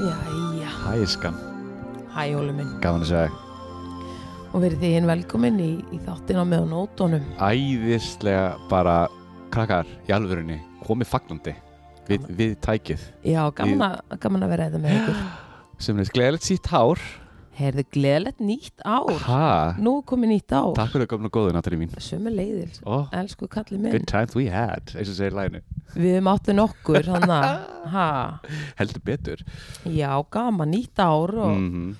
Jæja, Hæ, skan, hæ Óli minn. Gaman að segja og verið þið hinn velkomin í, í þáttina með nótunum. Æðislega bara krakkar í alvörunni komið fagnandi við, við tækið. Já, gaman, að, gaman að vera eða með ykkur. Sem er gleðilegt sítt hár Heyrðu, gleðilegt nýtt ár. Ha, Nú komið nýtt ár. Takk fyrir að komna góðu náttúri mín. Sömu leiðir, oh, elsku kallið minn. Good times we had, eins og segir læginu Við höfum áttu nokkur, Heldur betur. Já, gaman, nýtt ár og mm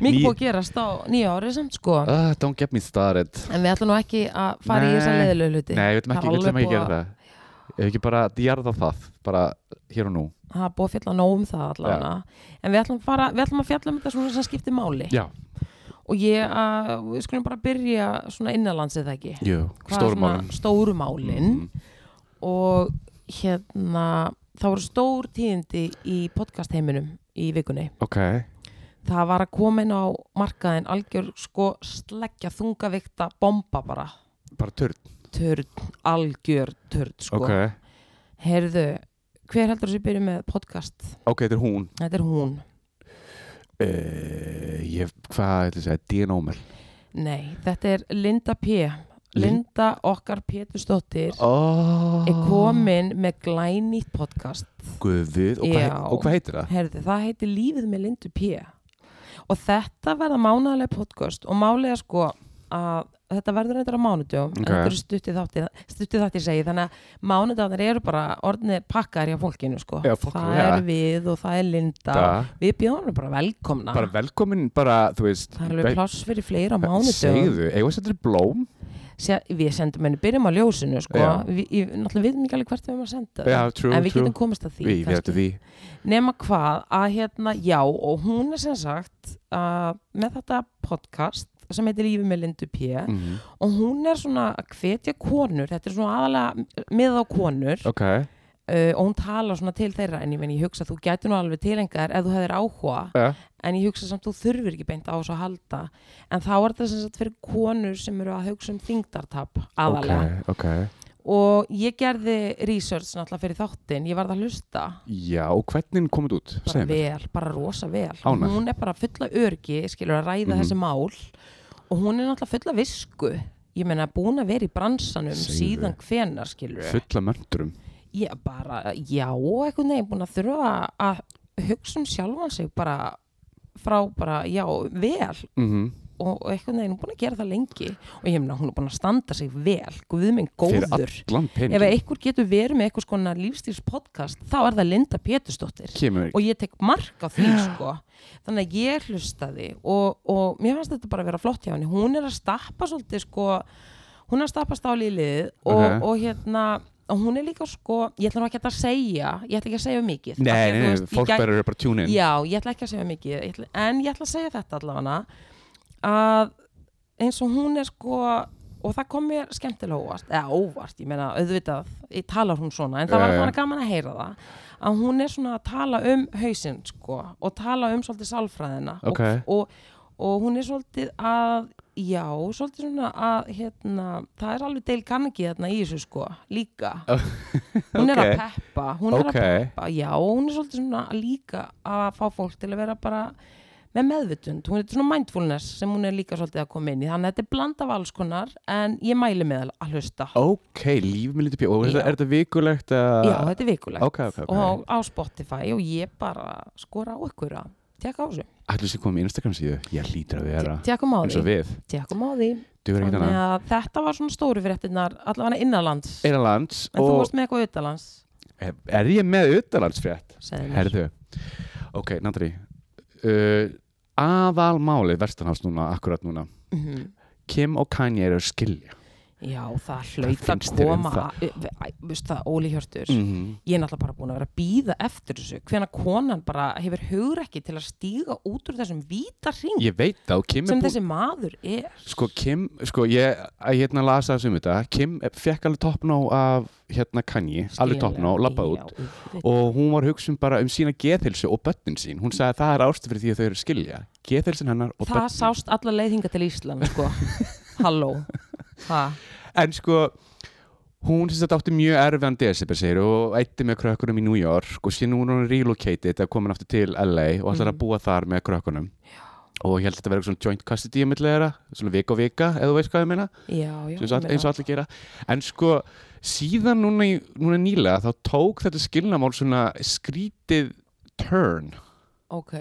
mikið Ný- búið að gerast á nýja ári samt sko. Uh, Don't get me started. En við ætlum nú ekki að fara í Nei. þessa leiðilegu hluti. Nei, við ekki, ætlum alveg ekki að gera það Ef ekki bara djarða það bara hér og nú. Það er búið að fjalla nóg um það allavega. En við ætlum, fara, við ætlum að fjalla um þetta svona sem skiptir máli. Já, Og ég, uh, við skulum bara byrja svona innanlandsið það ekki? Jú, Hvað er stórum svona málum Stóru málin. Mhm. Og hérna, það voru stór tíðindi í podcast heiminum í vikunni. Ok, Það var að koma inn á markaðin algjör sko sleggja þungavikta bomba bara. Bara törn Törn, algjör törn sko Ok, Heyrðu, hver heldur þessi byrju með podcast? ok, þetta er hún Þetta er hún uh, Ég, hvað að segja, D.N. Ómel Nei, þetta er Linda P Linda okkar Pétursdóttir oh. er komin með glænýtt podcast Guðið, og, hvað, Já. og hvað heitir það? Herði, það heitir Lífið með Lindu P og þetta verða mánaðarlega podcast og málega sko að þetta verður eitthvað á mánudögum Ok. en þetta eru stuttið þátti, stuttið þátti segi þannig að mánudagarnir eru bara orðinir pakkar hjá fólkinu sko Já, fólk- það já. er við og það er Linda Það, við bjóðum bara velkomna bara velkomin, bara, þú veist það er alveg pláss fyrir fleira á mánudögum Segðu, eigum við að setja blóm? Sé, við sendum henni, byrjum á ljósinu sko. Já. við, ég, náttúrulega við ekki alveg hvert við erum að senda. Já, true, en við true getum komast að því því nema hvað að hérna, já og hún er sem sagt uh, með þetta podcast sem heitir Lífi með Lindu P. Mm og hún er svona að hvetja konur þetta er svona aðalega með á konur. Ok, uh, og hún talar svona til þeirra en ég, meni, ég hugsa þú gæti nú alveg tilengar ef þú hefðir áhuga. Ja. en ég hugsa samt þú þurfir ekki beint á þessu að halda. En þá er þetta sem sagt fyrir konur sem eru að hugsa um þingdartap ok, aðalega. Ok og ég gerði research náttúrulega fyrir þáttinn, ég varð að hlusta. Já, og hvernig komið út? bara Segðu mér. vel, bara rosa vel. Ánægð. hún er bara fulla örgi, skilur að ræða Mhm. þessi mál og hún er náttúrulega fulla visku. Ég meina búin að vera í bransanum Segðu. síðan hvenar skilur Fulla mörndurum ég bara, já, eitthvað neginn búin að þurfa að hugsa um sjálfan sig bara frá bara, já, vel. Mm og, og eitthvað neginn búin að gera það lengi. Og ég meina, hún er búin að standa sig vel. Guð minn Fyrir góður ef einhver getur verið með eitthvað skona lífstílspodcast þá er það Linda Pétursdóttir. Kemur og ég tek mark á því sko. Þannig að ég hlustaði og, og mér fannst þetta bara að vera flott hjá henni. Hún er að stappa svolítið sko hún er að stappa stáli í lið og, Ok. og hérna og hún er líka sko, ég ætla nú ekki að segja ég ætla ekki að segja mikið. Nei, nei, nei, fólk verður bara að tune in. Já, ég ætla ekki að segja mikið. Ég ætla, en ég ætla að segja þetta allavega að eins og hún er sko og það kom mér skemmtilega óvart eða óvart, ég meina auðvitað ég talar hún svona, en það var þannig gaman að heyra það að hún er svona að tala um hausinn sko og tala um svolítið sálfræðina Ok. og, og, og hún er svolítið að já, svolítið svona að hérna, það er alveg deil kannski þarna í þessu sko, líka hún er að peppa hún er Ok. að peppa, já, hún er svolítið svona líka að fá fólk til að vera bara með meðvutund, hún er svona mindfulness sem hún er líka svolítið að koma inn í. Þannig að þetta er bland af alls konar en ég mæli með að hlusta. Ok, líf með lítið pjó er þetta- vikulegt? eða- já, þetta er vikulegt. Ok, ok, ok. Og á Spotify og ég bara skora á ykkur að tekka á þessu. Ætlu sér komið Instagram síðu? Ég hlýtur að vera tekkum á því, við. Tekkum á því þetta var svona stóru fréttinnar allavega innanlands. Einanlands en þú og varst með eitthvað utanlands. Er ég með utanlandsfrétt? Herðu. Ok, Nandri uh, Aðalmálið verstanhás núna, akkurat núna Mhm. Kim og Kanye eru skilja já, það hlaut að um koma það, Óli Hjörtur -hmm. ég er náttúrulega bara búin að vera að býða eftir þessu. Hvena konan bara hefur hugur ekki til að stíga út úr þessum víta ring Ég veit og Kim er sem búin þessi maður er. Sko Kim, sko ég, að hérna lasa þessum þetta Kim fekk alveg toppná af hérna Kanye, alveg toppná, labba út. Já, og hún var að hugsa um bara um sína geðhilsu og börnin sín, hún sagði að það er ástu fyrir því að þau eru að skilja. Geðhilsin hennar og það sást alla leiðinga til Ísland sko. ha, en sko hún sem þetta átti mjög erfiðan desember segir og eitti með krökkunum í New York og síðan hún er relocated að komin aftur til LA og ætlar Mhm. að búa þar með krökkunum. Og ég held að þetta verður svona joint custody að þeirra, svona vika og vika eða þú veist hvað ég meina, já, já eins og, og allir gera. En sko síðan núna, núna nýlega þá tók þetta skilnamál svona skrítið turn. Ok,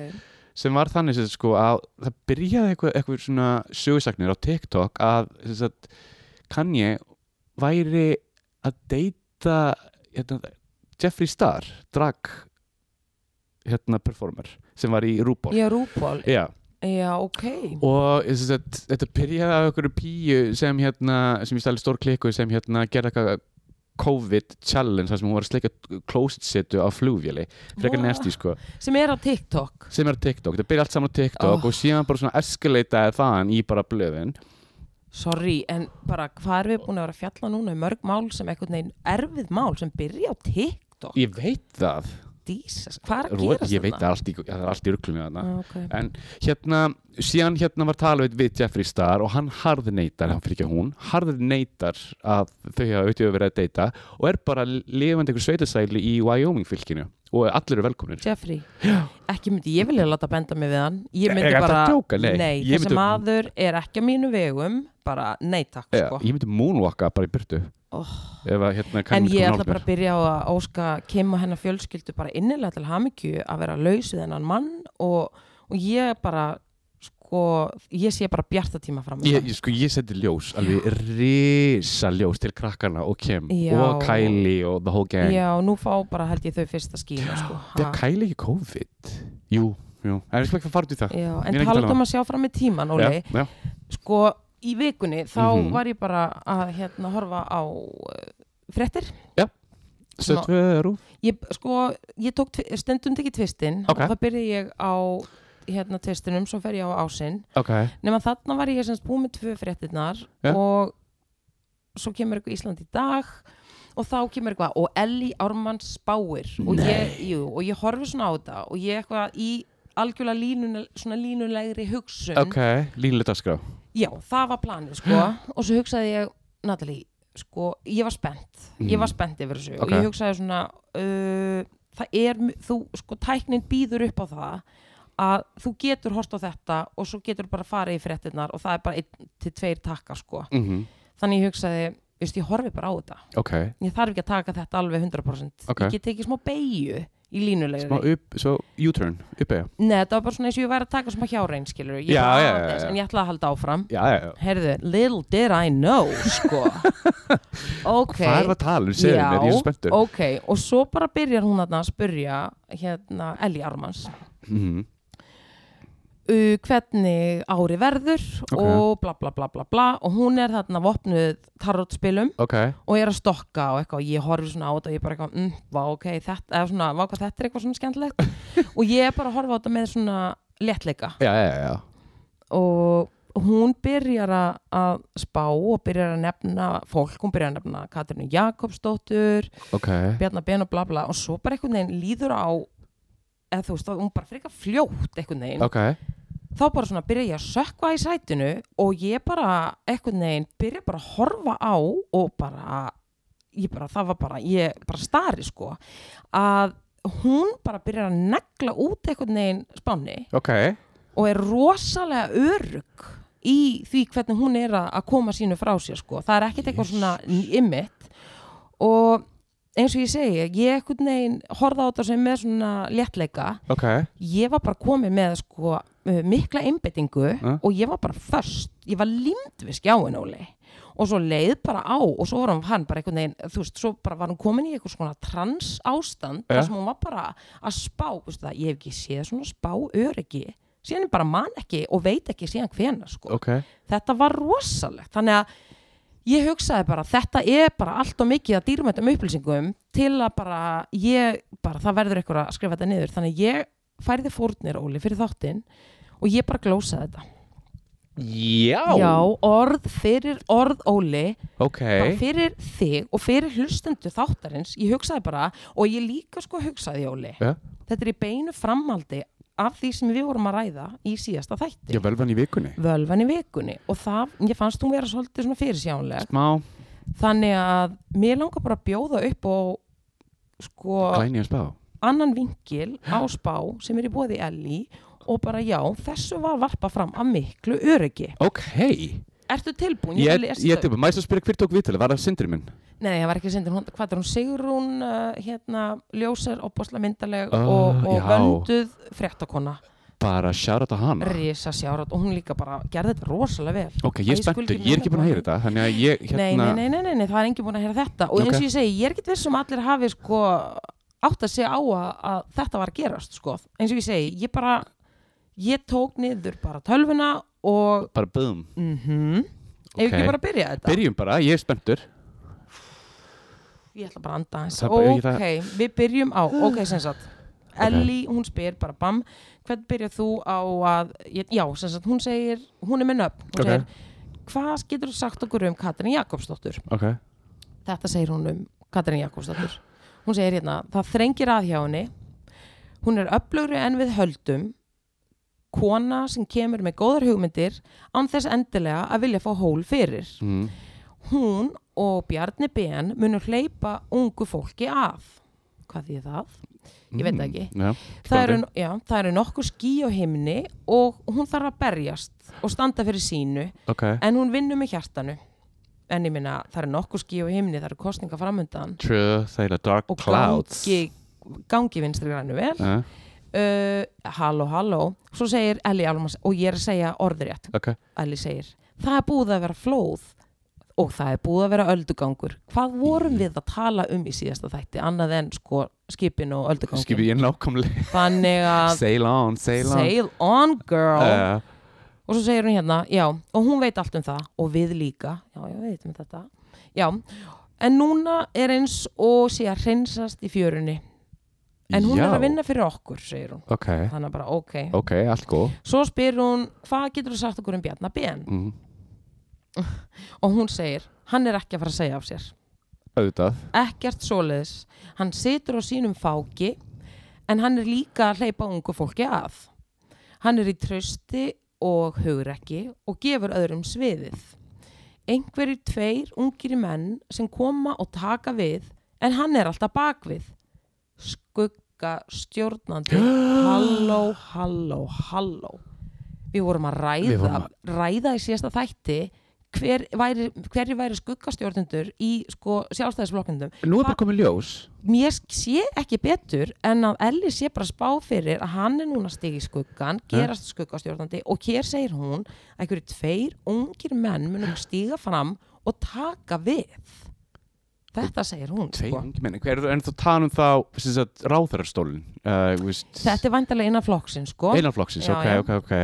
sem var þannig sem sko að það byrjaði eitthvað, eitthvað svona sögusagnir á TikTok að sagt, Kanye væri að deyta hérna, Jeffree Star drag hérna performer sem var í RuPaul. Já, rúból Já, já, ok. Og sagt, þetta byrjaði af einhverju píu sem hérna, sem ég stæli stór klikku sem hérna gerði eitthvað COVID challenge þar sem hún var að sleika closet setu á flugvéli, frekar Vá. næsti sko. Sem er á TikTok. Sem er á TikTok, það byrja allt saman á TikTok Oh. og síðan bara svona escalataði þaðan í bara blöðin. Sorry, en bara hvað er við búin að vera að fjalla núna um mörg mál sem einhvern veginn erfið mál sem byrja á TikTok? Ég veit það, Jesus, hvað er að gera ég veit það allt í, það er allt í ruglunni þarna. Okay. en hérna, síðan hérna var talað við Jeffree Star og hann harður neytar hann fyrir ekki hún, harður neytar að þau hafa auðvitað verið að deyta og er bara lifandi einhver sveitasæli í Wyoming fylkinu og allir eru velkomnir. Jeffrey, ekki myndi ég vilja láta benda mig við hann. Ég myndi bara, að djóka, nei. Ég þessi myndi- maður er ekki á mínu vegum bara nei takk Já, sko. ég myndi moonwalka bara í burtu. Oh. ef að hérna en ég ætla bara að byrja á að óska Kim og hennar fjölskyldu bara innilega til hamingju að vera laus við hennan mann og, og ég bara sko, ég sé bara bjarta tíma fram Ég, ég, sko, ég seti ljós, alveg risa ljós til krakkana og Kim Já. og Kylie og the whole gang. Já, nú fá bara held ég þau fyrsta skína sko. Það er Kylie ekki COVID? Jú, jú, en ég skal ekki fara út í það? Já, er en að tala um um að sjá fram með tíman Óli, sko í vikunni þá Mhm. var ég bara að hérna horfa á uh, fréttir. Svona- Stöðveru ég, sko, ég tók stundum tekið tvistinn. Ok. og það byrja ég á hérna tvistinum, svo fer ég á ásinn. Ok, nema þarna var ég semst búið með tvö fréttinnar Ja. og svo kemur eitthvað Ísland í dag og þá kemur eitthvað og Elli Ármanns spáir. Og ég, jú, og ég horfi svona á þetta og ég eitthvað í algjörlega svona línulegri hugsun. Ok, línlega dagskrá já, það var planið sko. Og svo hugsaði ég, Natalie sko, ég var spennt. Ég var spennt yfir þessu og Ok. ég hugsaði svona uh, það er, þú, sko, tæknin býður upp á það að þú getur horst á þetta og svo getur bara farið í fréttinnar og það er bara einn til tveir takkar sko. Mm þannig ég hugsaði, veist, ég horfi bara á þetta. Ok, ég þarf ekki að taka þetta alveg 100% Ok. ég get tekið smá beigju í línulegri smá upp, svo U-turn, uppeyja Nei, þetta var bara svona eins og ég væri að taka smá hjárein skilur, ég Já, já, já, já. en ég ætla að halda áfram Já, já, já Herðu, little did I know, sko. ok. Hvað er það að tala um? Segðu mér, ég er spenntur ok. Og svo bara byrjar hún að spurja, hérna, Ellie Armans, Mhm. Uh, hvernig ári verður Ok. og bla bla bla bla bla. Og hún er þarna vopnuð tarotspilum Ok, og er að stokka og eitthvað. Og ég horfi svona á þetta og ég bara eitthvað, mm, vá, ok, þetta, eða svona, vá, hvað þetta er eitthvað svona skemmtilegt. Og ég er bara að horfa á þetta með svona léttleika. Já, já, já og hún byrjar að- spá og byrjar að nefna fólk, hún byrjar að nefna Katrínu Jakobsdóttur, Ok, Bjarnar Ben og bla bla. Og svo bara einhvern veginn líður á eða þú veist, hún bara frekar fljótt einhvern veginn, ok þá bara svona byrja ég að sökva í sætinu og ég bara einhvern veginn byrja bara að horfa á og bara, ég bara, það var bara ég bara stari sko að hún bara byrjar að negla út einhvern veginn spáni Ok, og er rosalega örug í því hvernig hún er að koma sínu frá sér sko. það er ekkert eitthvað svona ymmit. Og eins og ég segi ég ekkert neginn horfða á þetta sem með svona léttleika. Ok. Ég var bara komið með sko mikla einbyttingu Ja. og ég var bara först, ég var límd við skjáin Óli. Og svo leið bara á og svo var hann, hann bara einhvern veginn þú veist, svo bara var hún komin í eitthvað svona trans ástand þar sem hún var bara að spá veist það, ég hef ekki séð svona spá öryggi. Síðan ég bara man ekki og veit ekki síðan hvena sko. Ok, þetta var rosalegt. Þannig að ég hugsaði bara þetta er bara allt og mikið að dýrmættum upplýsingum til að bara ég bara það verður eitthvað að skrifa þetta niður. Þannig ég færði fórnir Óli fyrir þáttinn og ég bara glósaði þetta. Já. Já, orð fyrir orð Óli. Ok, bara fyrir þig og fyrir hlustendu þáttarins ég hugsaði bara og ég líka sko hugsaði Óli. Ja. þetta er í beinu framaldi af því sem við vorum að ræða í síðasta þætti. Já, völvan í vikunni. Völvan í vikunni. Og það, ég fannst hún vera svolítið svona fyrirsjánleg Smá. Þannig að mér langar bara að bjóða upp og sko annan vinkil á spá sem er í bóði Elli og bara já, þessu var varpa fram af miklu öryggi. Ok, Ertu tilbúin? ég, lesa ég er tilbúin, maður að spyrja hver tók viðtölu, var það sindri minn? Nei, það var ekki sindur, hún, hvað er hún, Sigrún, uh, hérna, ljósar, opbosla myndaleg Ah, og, og vönduð fréttakona, Bara sjára þetta hana. Risa sjárat og hún líka bara gerði þetta rosalega vel. Ok, ég er skuli ég er ekki búin að heyra þetta að ég, hérna Nei, nei, nei, nei, það er engin búin að heyra þetta. Og eins og ég segi, ég er ekkert viss um að allir hafi sko átt að segja á að, að þetta var að gerast sko, eins og ég segi, ég bara ég tók niður bara tölvuna og Bara boom mhm. Ef Ok. ekki bara byrja þetta? Byrjum bara, ég er spenntur. Ég ætla bara að anda eins Það Ok, við byrjum á Ok, sem sagt. Ellie, hún spyr bara bam Hvern byrjar þú á að ég- Já, sem sagt, hún segir Hún er með nöfn. Hún Ok. segir Hvað getur þú sagt okkur um Katrin Jakobsdóttur? Þetta segir hún um Katrin Jakobsdóttur. Hún segir hérna Það þrengir að hjá henni. Hún er öflugri en við höldum Kona sem kemur með góðar hugmyndir án þess endilega að vilja fá hól fyrir mm. hún og Bjarni Ben munur hleypa ungu fólki að hvað því það? Ég veit það ekki. Mm. Já, Það eru, já, það eru nokkuð skí á himni og hún þarf að berjast og standa fyrir sínu Ok, en hún vinnur með hjartanu en ég minna það eru nokkuð skí á himni það eru kostninga framöndan true, og clouds gangi, gangi vinstri grænu vel uh, uh, halló halló. Svo segir Ellie Almas og ég er að segja orðrétt. Ok, Ellie segir það er búið að vera flóð og það er búið að vera öldugangur. Hvað vorum við að tala um í síðasta þætti annað en sko skipin og öldugangin skipið ég nákvæmlega. Þannig að Sail on, sail on. Sail on girl. Uh, og svo segir hún hérna, já, og hún veit allt um það og við líka, já, já, við veitum þetta. Já, en núna er eins og sé að hreinsast í fjörunni en hún Já. er að vinna fyrir okkur, segir hún. Ok, þannig að bara, ok, ok, allt góð. Svo spyr hún hvað getur þú sagt okkur um Bjarnar Ben? Mm. og hún segir, hann er ekki að fara að segja af sér. Auðvitað. Ekkert svoleiðis. Hann situr á sínum fáki en hann er líka að hleypa ungu fólki að. Hann er í trausti og hugrekki og gefur öðrum sviðið. Einhverjir tveir ungir menn sem koma og taka við en hann er alltaf bakvið skugga stjórnandi halló, halló, halló. Við vorum að ræða vorum ræða í síðasta þætti hver væri, hverju væri skuggastjórnendur í sko sjálfstæðisflokkendum Nú er bara komið ljós. Mér sé ekki betur en að Elli sé bara spá fyrir að hann er núna stig í skuggan, gerast skuggastjórnandi og hér segir hún að einhverju tveir ungir menn munum stíga fram og taka við þetta segir hún sko. menni, hver er en þú tala um þá ráðherrastólin uh, þetta er vantarlega innan flokksinn sko. Einan flokksins, Já, ok, já. ok, ok.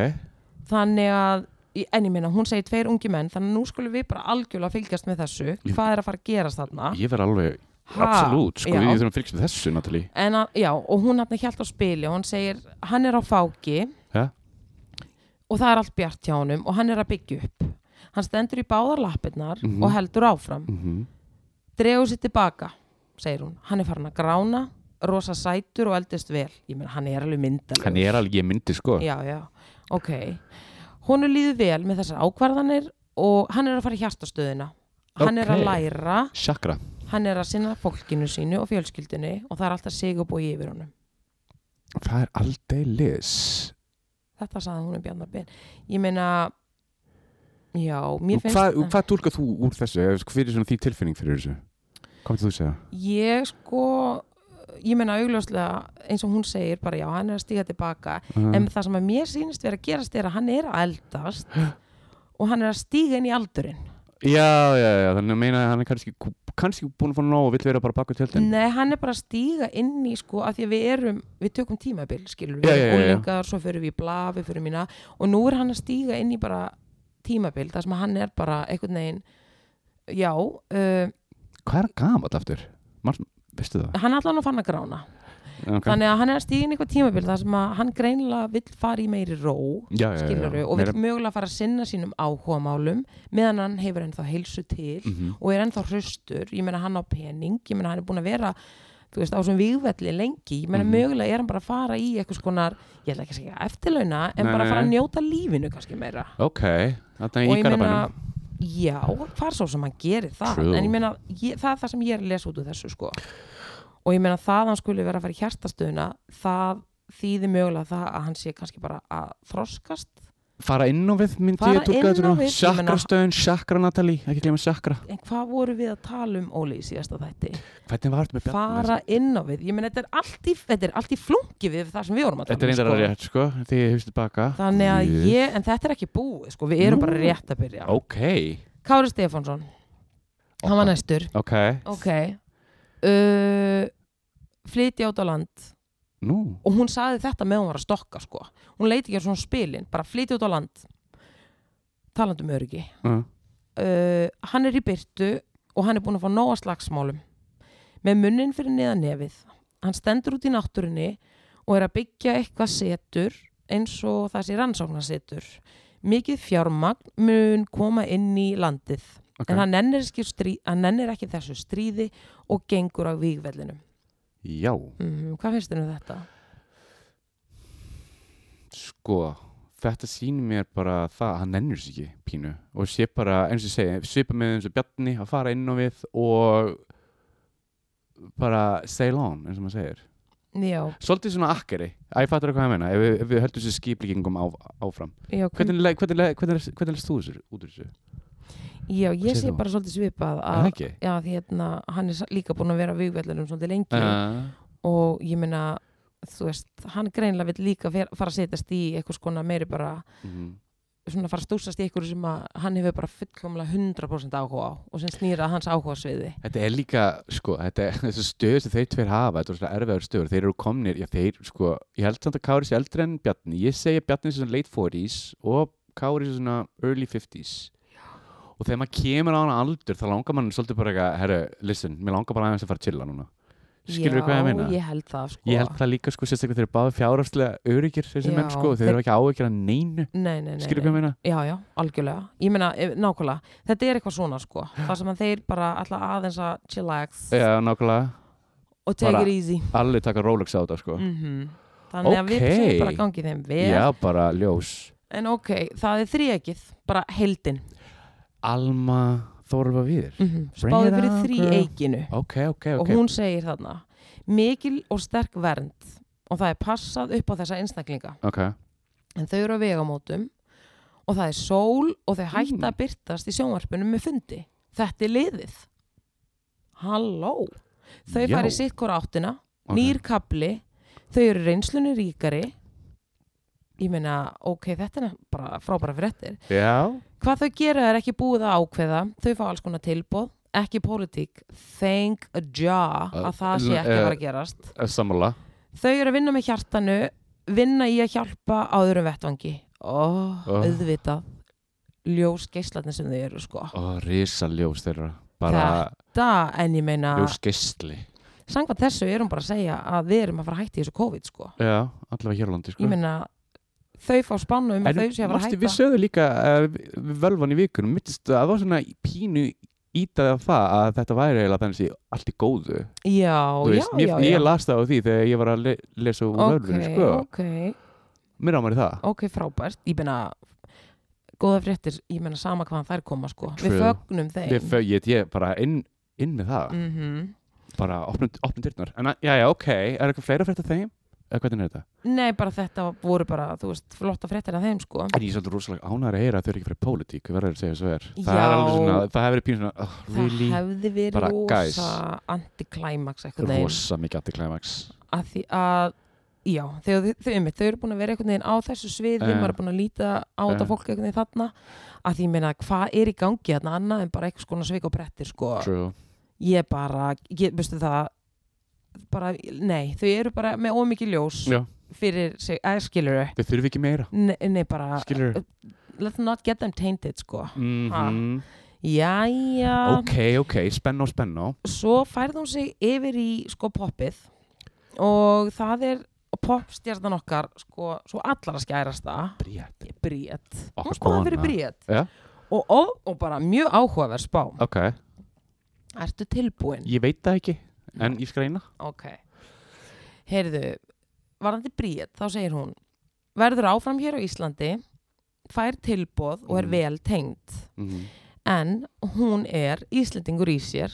Þannig að en ég meina, hún segir tveir ungi menn þannig að nú skulum við bara algjörlega fylgjast með þessu. Hvað er að fara að gerast þarna? Ég verð alveg, absolutt, sko, við þurfum að fylgjast með þessu, Natalie. Já, og hún hann hjælt á spili og hann segir, hann er á fáki. Ja. og það er allt bjart hjá honum og hann er að byggja upp. Hann stendur í báðar lappirnar Mhm. og heldur áfram. Mm dregur sér tilbaka, segir hún. Hann er farin að grána, rosa sætur og eldist vel, ég meina hann er alveg myndalegur Hann er alveg, myndi, sko. Já, já, ok. Hún er líður vel með þessar ákvarðanir og hann er að fara í hjartastöðina. Hann er að læra, Chakra. Hann er að sinna fólkinu sínu og fjölskyldinu og það er alltaf sig og búi yfir honum. Það er aldeilis. Þetta sagði hún um Bjarnar Ben. Ég meina já, mér Og finnst hvað, og hvað tólkað þú úr þessu? Hver er því tilfinning fyrir þessu? Hvað vil þú segja? ég sko ég meina augljóslega eins og hún segir bara já, hann er að stíga tilbaka Uh, en það sem að mér sýnist vera að gerast er að hann er að eldast og hann er að stíga inn í aldurinn já, já, já, þannig að meina að hann er kannski, kannski búin að fá nóg og vill vera bara baku tjöldin nei, hann er bara að stíga inn í sko að því að við erum, við tökum tímabil skilur, við já. úlingar svo fyrir við í bla, við fyrir mína og nú er hann að stíga inn í bara tímabil þar sem hann er bara einhvern veginn já, uh, Hvað er hann gamall aftur? Mar, veistu það? hann er allan að fann að grána Okay. þannig að hann er að stíga inn í eitthvað tímabil þar sem hann greinilega vill fara í meiri ró já, já, skiluru já. og vill Meira- mögulega fara að sinna sínum áhugamálum meðan hann hefur ennþá heilsu til Mhm. og er ennþá hraustur, ég meina hann á pening ég meina hann er búin að vera þú veist, á þessum vígvelli lengi. Ég meina Mhm. mögulega er hann bara að fara í eitthvað skonar, ég ætla ekki að segja eftirlauna en Nei, bara að fara að njóta lífinu kannski meira. Ok, þetta er í garabænum já, hvað er svo sem hann gerir það. True. en ég meina, ég, það er það sem ég er að lesa út úr þessu sko. Og ég meina það að hann skulle vera að fara í hjartastöðuna það þýðir mögulega það að hann sé kannski bara að þroskast fara inn á við myndi Fara ég þetta meina- Sjakrastöðun, Sjakra Natalie, ekki glemma Sjakra en hvað voru við að tala um Óli í síðasta þætti? Þetta fara inn á við, ég meina þetta er allt í, þetta er allt í flunki við það sem við vorum að þetta er tala reyndar um að rétt sko, hefst tilbaka. Þannig að ég, en þetta er ekki búið sko, við erum Nú. bara rétt að byrja. Ok, Kári Stefánsson, hann var næstur. Ok, ok. Uh, flytja át á land nú. Og hún saði þetta með hún var að stokka sko. hún leiti ekki á svona spilin, bara flytja út á land. Talandi um öryggi. Uh, uh, hann er í byrtu og hann er búin að fá nóga slagsmálum. Með munnin fyrir neðan nefið. Hann stendur út í náttúrunni og er að byggja eitthvað setur eins og það sé rannsóknarsetur. Mikið fjármagn mun koma inn í landið. Ok, en hann nennir, ekki strí, hann nennir ekki þessu stríði og gengur á vígvellinum já. Mm, hvað finnst þér um þetta? sko, þetta sýnir mér bara það að hann nennur sér ekki pínu. Og sé bara, eins og ég segi, svipa með eins og Bjarni að fara inn á við og bara sail on, eins og maður segir. Já, svolítið svona akkeri, að ég fattur hvað ég meina ef ef við höldum þessu skiplíkingum á, áfram. Já, hvernig, hvernig leist þú þessu út úr þessu? Já ég sé bara svolítið svipað Er að, því hérna, hann er líka búin að vera á vígvellinum svolítið lengi. Uh, og ég meina þú veist, hann greinlega vill líka fara að setjast í eitthvað skona meiri bara mm, svona fara að stúsast í eitthvað sem að hann hefur bara fullkomlega 100% áhuga á og sem snýra hans áhuga sviði Þetta er líka, sko, þetta er þessu stöð sem þeir tveir hafa, þetta er svona erfiðar stöður. Þeir eru komnir, já þeir, sko ég held samt að Kári sé eldri en Bjarni. Ég segi að Bjarni sé svona late 40s og Kári sé svona early 50s og þegar maður kemur á hana aldur þá langar mann svolítið bara eitthvað, herru, listen, mér langar bara aðeins að fara að chilla núna skilur við hvað ég meina? Já, ég held það sko Ég held það líka, sko, sérstaklega þeir eru báði fjárhagslega öryggir þessi menn, sko, þeir eru ekki að neinu Nei, nei, nei, skilur við hvað ég meina? Já, já, algjörlega. Ég meina, eh, nákvæmlega, þetta er eitthvað svona sko, það sem að þeir bara alltaf aðeins að chillax Já, nákvæmlega, og take bara- it easy. allir taka Rolex á þetta, sko Mm Þannig að við séum bara gangið þeim vel. Já, bara ljós En ok, það er þríekið, bara heldin. Alma Þorfa Víðir Mm -hmm. Spáði fyrir on, þríeikinu. Ok, ok, Og ok hún segir þarna, mikil og sterk vernd og það er passað upp á þessa einstaklinga. En þau eru á vegamótum og það er sól og þau hætta Mm. að byrtast í sjónvarpunum með fundi. Þetta er liðið. Halló. Þau Já. fari sitt hvora áttina, ok. nýr kapli, þau eru reynslunni ríkari. Ég meina, ok, þetta er bara frábæra fréttir. Já, Hvað þau gera er ekki búið að ákveða, þau fá alls konar tilbóð, ekki pólitík, thank a ja Uh, að það sé ekki að fara að gerast. eh, sammála Þau eru að vinna með hjartanu, vinna í að hjálpa á öðrum vettvangi. Ó, Oh. auðvitað, ljós geislarnir sem þau eru, sko. Ó, risa ljós þeirra Bara Það, en ég meina, ljós geistli sangvað þessu erum bara að segja að við erum að fara að hætta í þessu COVID, sko. Já, allavega hér á landi sko. Ég meina, þau fá spánu um En að þau sé að manstu, hætta. við sögðum líka uh, völvan í vikunum mittist að það var svona pínu ítaði af það að þetta væri eiginlega þannig að allt í góðu Já, Þú já, veist, mér, já, ég las það á því þegar ég var að le lesa úr Ok, völvunni sko. ok, mér ámæri það ok, frábært. Ég meina, góða fréttir, ég meina sama hvaðan þær koma, sko. Við fögnum þeim. Við fög, ég, ég bara inn, inn með það Mhm. bara opnum, dyrnar en já, já, ok, er eitthvað fleira frétt af þeim? Eða hvernig er þetta? Nei, bara þetta voru bara, þú veist, flotta fréttir af þeim, sko. En ég er svolítið rosalega ánæður að heyra að þau eru ekki fyrir pólitík, við verðum að segja svo er. Það Já. er alveg svona, það hefur verið pínu svona, oh, really, Það hefði verið Bara, guys. rosa anti-climax eitthvað neginn. rosa mikið anti-climax. Að því að, já, þau, þau, þau, einmitt, þau eru búin að vera veginn á þessu sviði, Eh. maður er búin að líta á Eh. þetta fólk veginn þarna. Að því, ég meina, hvað er í gangi þarna annað en bara eitthvað skona svik og brettir, sko. True. Ég bara, ég, veistu það, bara, nei, þau eru bara með ómikið ljós Já, fyrir sig, eða skilur þau þurfi ekki meira, nei, nei, bara, skilur. let's not get them tainted, sko. Mm -hmm. Jæja. Ok, ok, spenna og spenna. svo færði hún sig yfir í sko poppið og það er popstjarnan okkar sko, svo allara skærasta Bríett. Bríett, Okkar hún kona. fyrir Bríett Ja. og, og, og bara mjög áhugaverð spá Ok, ertu tilbúin? ég veit það ekki, en ég skreina Ok. Heyrðu, varðandi Bríet, þá segir hún verður áfram hér á Íslandi fær tilboð og er Mhm. vel tengd. Mm en hún er Íslendingur í sér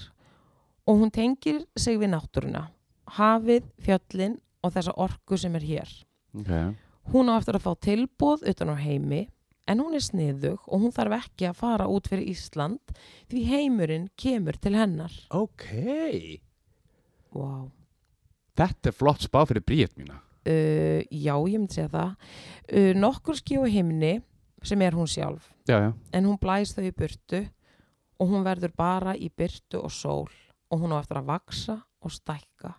og hún tengir sig við náttúruna hafið, fjöllin og þessa orku sem er hér. Ok, hún á eftir að fá tilboð utan á heimi en hún er sniðug og hún þarf ekki að fara út fyrir Ísland því heimurinn kemur til hennar. Ok wow. þetta er flott spá fyrir bríet mína. Uh, já, ég myndi segja það. Uh, nokkur skjó heimni sem er hún sjálf. Já, já, en hún blæst þau í burtu og hún verður bara í byrtu og sól og hún á eftir að vaksa og stækka.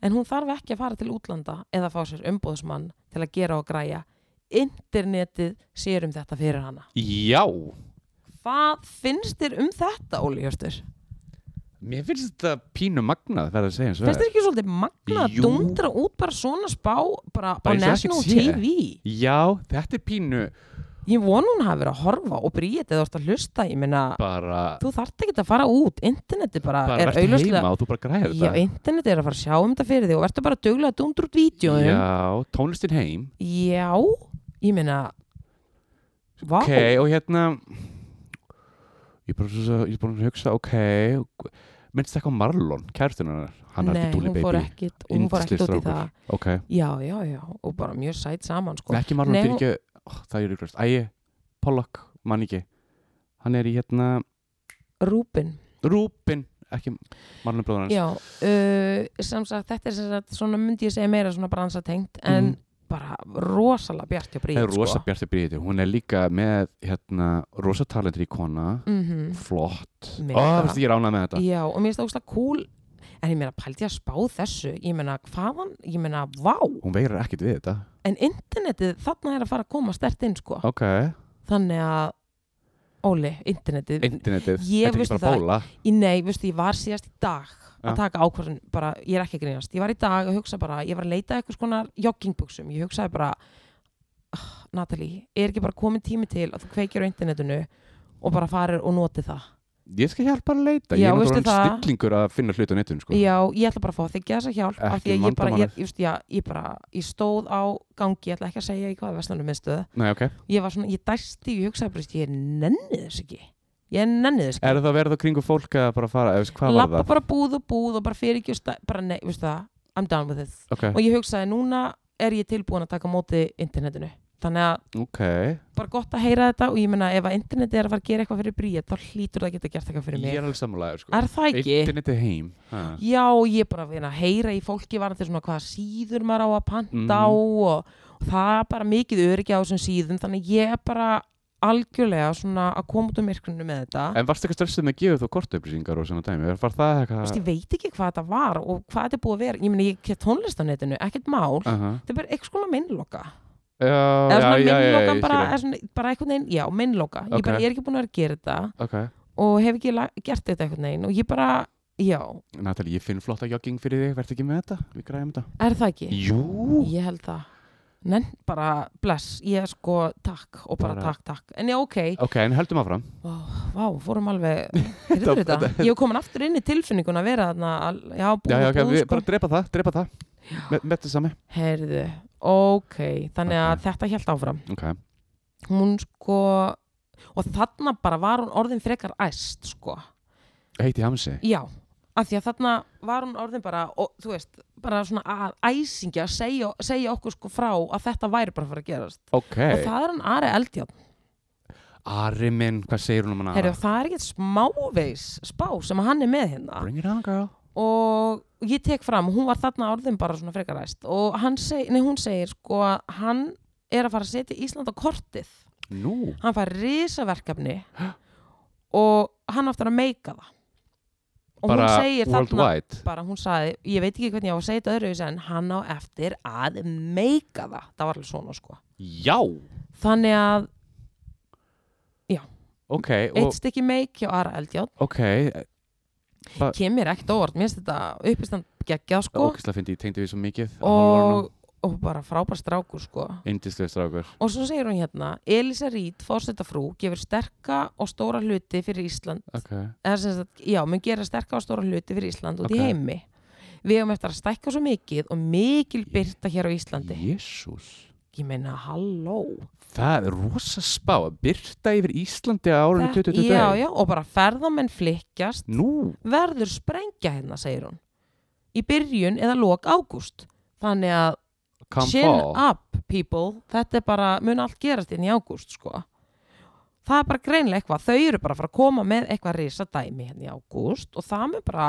En hún þarf ekki að fara til útlanda eða fá sér umbóðsmann til að gera og græja. Internetið sér um þetta fyrir hana. Já. Hvað finnst þér um þetta, Óli Hjörstur? Mér finnst þetta pínu magnað verður að segja eins og finnst það þér ekki svolítið magna að dundra út bara svona spá bara, Bara á eins og National ekkert sé. TV já, þetta er pínu ég vona hún hafi verið að horfa og bríðið þú ert að hlusta, ég meina bara, þú þarft ekki að fara út, internetið bara, bara er verður auðvitað heima og þú bara græðir Já, þetta internetið er að fara að sjá um þetta fyrir þig og verður bara að duglega að dundur út vídjóðum já, tónlistin heim. Já, ég meina Vá, ok, og hérna ég er bara, svo, ég er bara að hugsa ok, minnst ekki á Marlon kærstunarnar, hann er ekki dúli baby fór ekkit hún fór ekkit út í það. Strákur. ok, Já, já, já, og bara mjög sætt saman sko. ekki Marlon Nei, fyrir ekki oh, það er ykkurst, ægi, Pollock mann ekki, hann er í hérna Rúbin Rúbin, ekki Marlon bróður hans. Já, uh, sem sagt, þetta er sem sagt, svona myndi ég segja meira svona bransatengt en Mhm. Bara rosalega bjart hjá það bríð er rosa sko. bjarti bríði, hún er líka með hérna, rosa talentur í kona. Mm flott, ó, Mega. veist ég er ánað með þetta. Já, og mér finnst það óslega cool. En ég meina, pældi ég að spá þessu? Ég meina, hvaðan, ég meina, vá. Hún veirar ekkit við þetta. En internetið þarna er að fara að koma stert inn sko. ok, þannig að Óli, internetið. Internetið, Ég veistu það. í nei, veistu, ég var síðast í dag. Að taka ákvörðun, bara, ég er ekki að grínast. Ég var í dag að hugsa bara, ég var að leita eitthvað skonar joggingbuxum, ég hugsaði bara ah, Natalie, er ekki bara komin tími til að þú kveikir á internetinu og bara farir og noti það? Ég skal hjálpa að leita, Já, ég er náttúrulega stillingur að finna hlut á netinu sko. Já, ég ætla bara að fá þig þessa hjálp af því að ég bara, ég, ég, já, ég bara, ég stóð á gangi, ég ætla ekki að segja í hvaða vestlunum miðstöð. Nei, ok, ég var svona, ég dæsti, ég hugsaði bara, ég nenni þess ekki ég nenni þess er það verið á kringu fólk að bara fara, eða hvað var lappa það? bara búð og búð og bara fyrir ekki bara nei, veistu það, I'm done with it Ok, og ég hugsaði, núna er ég tilbúin að taka á móti internetinu þannig að ok, bara gott að heyra þetta og ég meina ef að internetið er að fara að gera eitthvað fyrir bríð þá hlýtur það að geta gert eitthvað fyrir ég mig er alveg sammálaður sko. er það ekki? Internetið heim ha. Já, ég bara að heyra í fólki varandi svona hvaða síður maður á að panta á Mhm. og, og það er bara mikið öryggi á þessum síðum þannig ég bara algjörlega svona að koma út um myrkrinu með þetta. En varstu eitthvað stressið með að gefa þú kortauplýsingar og svona dæmi? Var það eitthvað? ég veit ekki hvað þetta var og hvað þetta er búið að vera. Ég meina ég get tónlistanetinu, ekkert mál. Uh þetta er bara eitthvað svona minnloka. Já, eða svona minnloka bara, er svona, bara eitthvað neginn, já, minnloka. Ég, bara, ég er ekki búin að vera að gera þetta. Ok, og hef ekki gert þetta eitthvað neginn og ég bara, já, Natalie, ég finn flotta jogging fyrir þig, verð Nenn, bara bless, ég er sko takk og bara, Bara- takk, takk. En já, ok, Ok, en höldum áfram. Vá, vá, fórum alveg Heyrðu Þetta- ég hef komin aftur inn í tilfinningun að vera þarna Já, búið, Já, já, ok, búið, sko. bara drepa það, drepa það. Með, með þetta sami. Heyrðu, ok Þannig að Ok. þetta held áfram. Ok, Hún sko Og þarna bara var hún orðin frekar æst sko. Heiti Hamsi? Já, af því að þarna var hún orðin bara og, Þú veist, bara svona að æsingja segja, segja okkur sko frá að þetta væri bara að fara að gerast. Ok, Og það er hann Ari Eldjárn. Ari minn, hvað segir hún um hana? Herru, það er ekkert smáveis spá sem hann er með hérna. Bring it on, girl. Og ég tek fram, hún var þarna orðin bara svona frekaræst og hann seg, nei, hún segir sko að hann er að fara að setja Ísland á kortið. Nú, hann fær risaverkefni og hann aftur að meika það og bara hún segir þarna bara hún sagði, ég veit ekki hvernig ég á að segja þetta öðru en hann á eftir að meika það. Það var alveg svona sko. Já, þannig að ok, eitt og, stykki meik hjá Ara Eldjátt ok Ba- kemur ekkert óvart, mér finnst þetta uppistand geggjað sko. Ókislega fyndi, ég tengdi við svo mikið og, og bara frábær strákur sko. Yndislega strákur. Og svo segir hún hérna Elisa Rít, fórsetafrú, gefur sterka og stóra hluti fyrir Ísland. Ok, eða já, mun gera sterka og stóra hluti fyrir Ísland út Ok. í heimi. Við hefum eftir að stækka svo mikið og mikil byrta hér á Íslandi. Jésús ég meina, halló. Það er rosa spá að byrta yfir Íslandi á Þetta- 2020 já, já, og bara ferðamenn flikkjast Nú, verður sprengja hérna, segir hún. Í byrjun eða lok ágúst. Þannig að come chin fall. up people. Þetta er bara, mun allt gerast inn í ágúst sko. Það er bara greinlega eitthvað, þau eru bara að fara að koma með eitthvað risa dæmi hérna í ágúst og það mun bara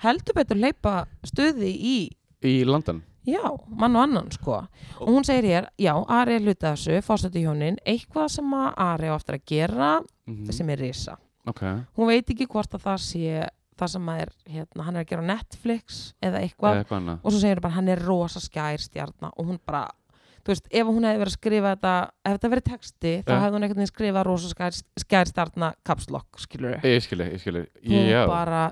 heldur betur leipa stuði í Í London. Já, mann og annan sko. Og hún segir hér, já, Ari er hluta af þessu fórstættu hjónin, eitthvað sem að Ari á eftir að gera mm sem er risa. Ok, hún veit ekki hvort að það sé það sem að er, hérna, hann er að gera á Netflix eða eitthvað. Eitthvað annað. Og svo segir hún bara hann er rosa skær stjarnar og hún bara, þú veist, ef hún hefði verið að skrifa þetta, ef þetta verið texti þá hefði hún veginn skrifað rosa skær, skær stjarnar kapslokk, skilur við Ég skilji, ég skilji. Hún bara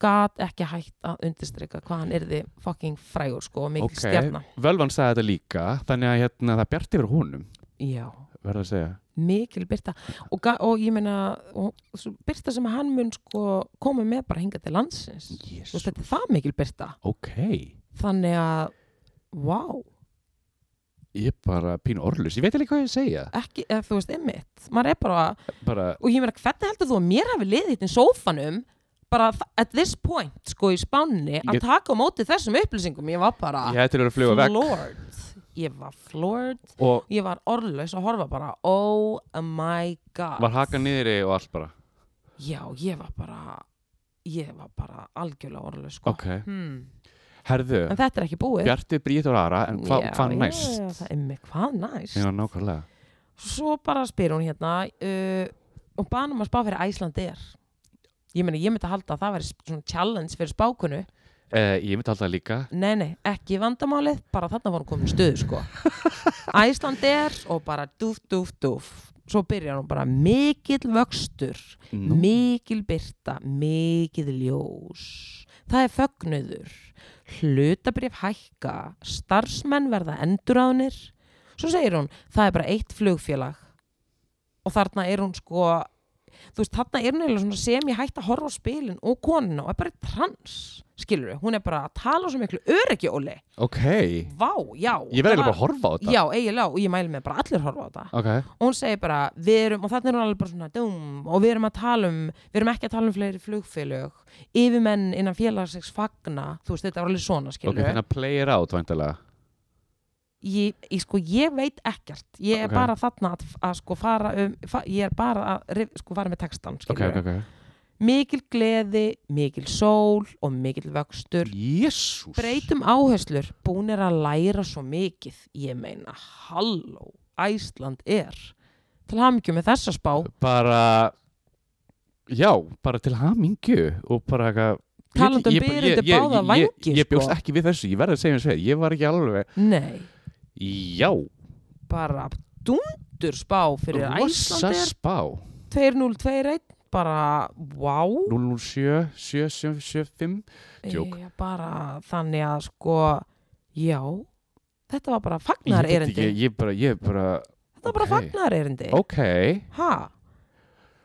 gat ekki hægt að undirstryka hvað hann yrði fucking frægur sko og mikil Ok. stjarnar Völvan sagði þetta líka Þannig að hérna, það bjarti yfir honum já, Verða að segja mikil byrta og, og ég meina byrta sem hann mun sko koma með bara hinga til landsins. Þú veist, þetta er það mikil byrta Ok. Þannig að, wow Ég er bara pínu orðlus Ég veit ekki hvað ég segja. Ekki, eða þú veist, einmitt. Maður er bara, Bara, og ég meina, hvernig heldur þú að mér hafi liðið í sófanum bara at this point, sko, í spánni að Ég- taka á móti þessum upplýsingum? Ég var bara ég til að vera að fluga vekk ég var floored. Og ég var orðlaus að horfa bara oh my god. Var haka niðri og allt bara? Já, ég var bara ég var bara algjörlega orðlaus sko. Ok. Hmm. Herðu, en þetta er ekki búið. Bjarti Bríð og Ara En hva, Já, hvað næst? já, það er með hvað næst? Já, nákvæmlega. Svo bara spyr hún hérna uh, og banum að spá fyrir Æslandir ég meina, ég myndi að halda að það væri svona challenge fyrir spákunu eh, Ég myndi alltaf líka. Nei, nei, ekki vandamálið bara þarna var hún komin í stöðu sko. Æslandir og bara dúf, dúf, dúf. Svo byrjar hún bara mikill vöxtur Nú, mikil byrta, mikil ljós. Það er fögnuður. Hlutabrif hækka starfsmenn verða endurraðnir svo segir hún, það er bara eitt flugfélag. Og þarna er hún sko þú veist, þarna er eiginlega svona sem ég hægt að horfa á spilin og konuna og er bara trans skilur hún er bara að tala svo miklu öryggi Óli, Ok. Vá, já. Ég verði bara að horfa á þetta. Já, eiginlega, og ég mæli með bara allir horfa á þetta. Ok. Og hún segir bara, við erum, og þannig er hún alveg bara svona dum, og við erum að tala um við erum ekki að tala um fleiri flugfélög. Yfirmenn innan félagsins fagna þú veist, þetta var alveg svona, Ok, skilur þannig að play it out væntalega ég, ég, sko, ég veit ekkert. Ég er Ok. bara þarna að, að sko fara um, fa, ég er bara að sko fara með textan, Ok, skilur ok, ok. Mikil gleði, mikil sól og mikil vöxtur. Jésús breytum áherslur, búin er að læra svo mikið, ég meina halló, Æsland er til hamingju með þessa spá. Bara Já, bara til hamingju Og bara eitthvað Talandi um Ég- ég- byrjandi ég- ég- báða ég- bjóst sko. ekki við þessu, ég verði að segja eins og þér Ég var ekki alveg Nei, Já, bara dundur spá fyrir rosa Æslandir spá. 2021, bara wow 007, 7775 Djók. e, bara þannig að sko já, þetta var bara Ég fagnar veit erindi ekki, ég bara, ég bara þetta var bara ok. fagnar erindi Ok, ha,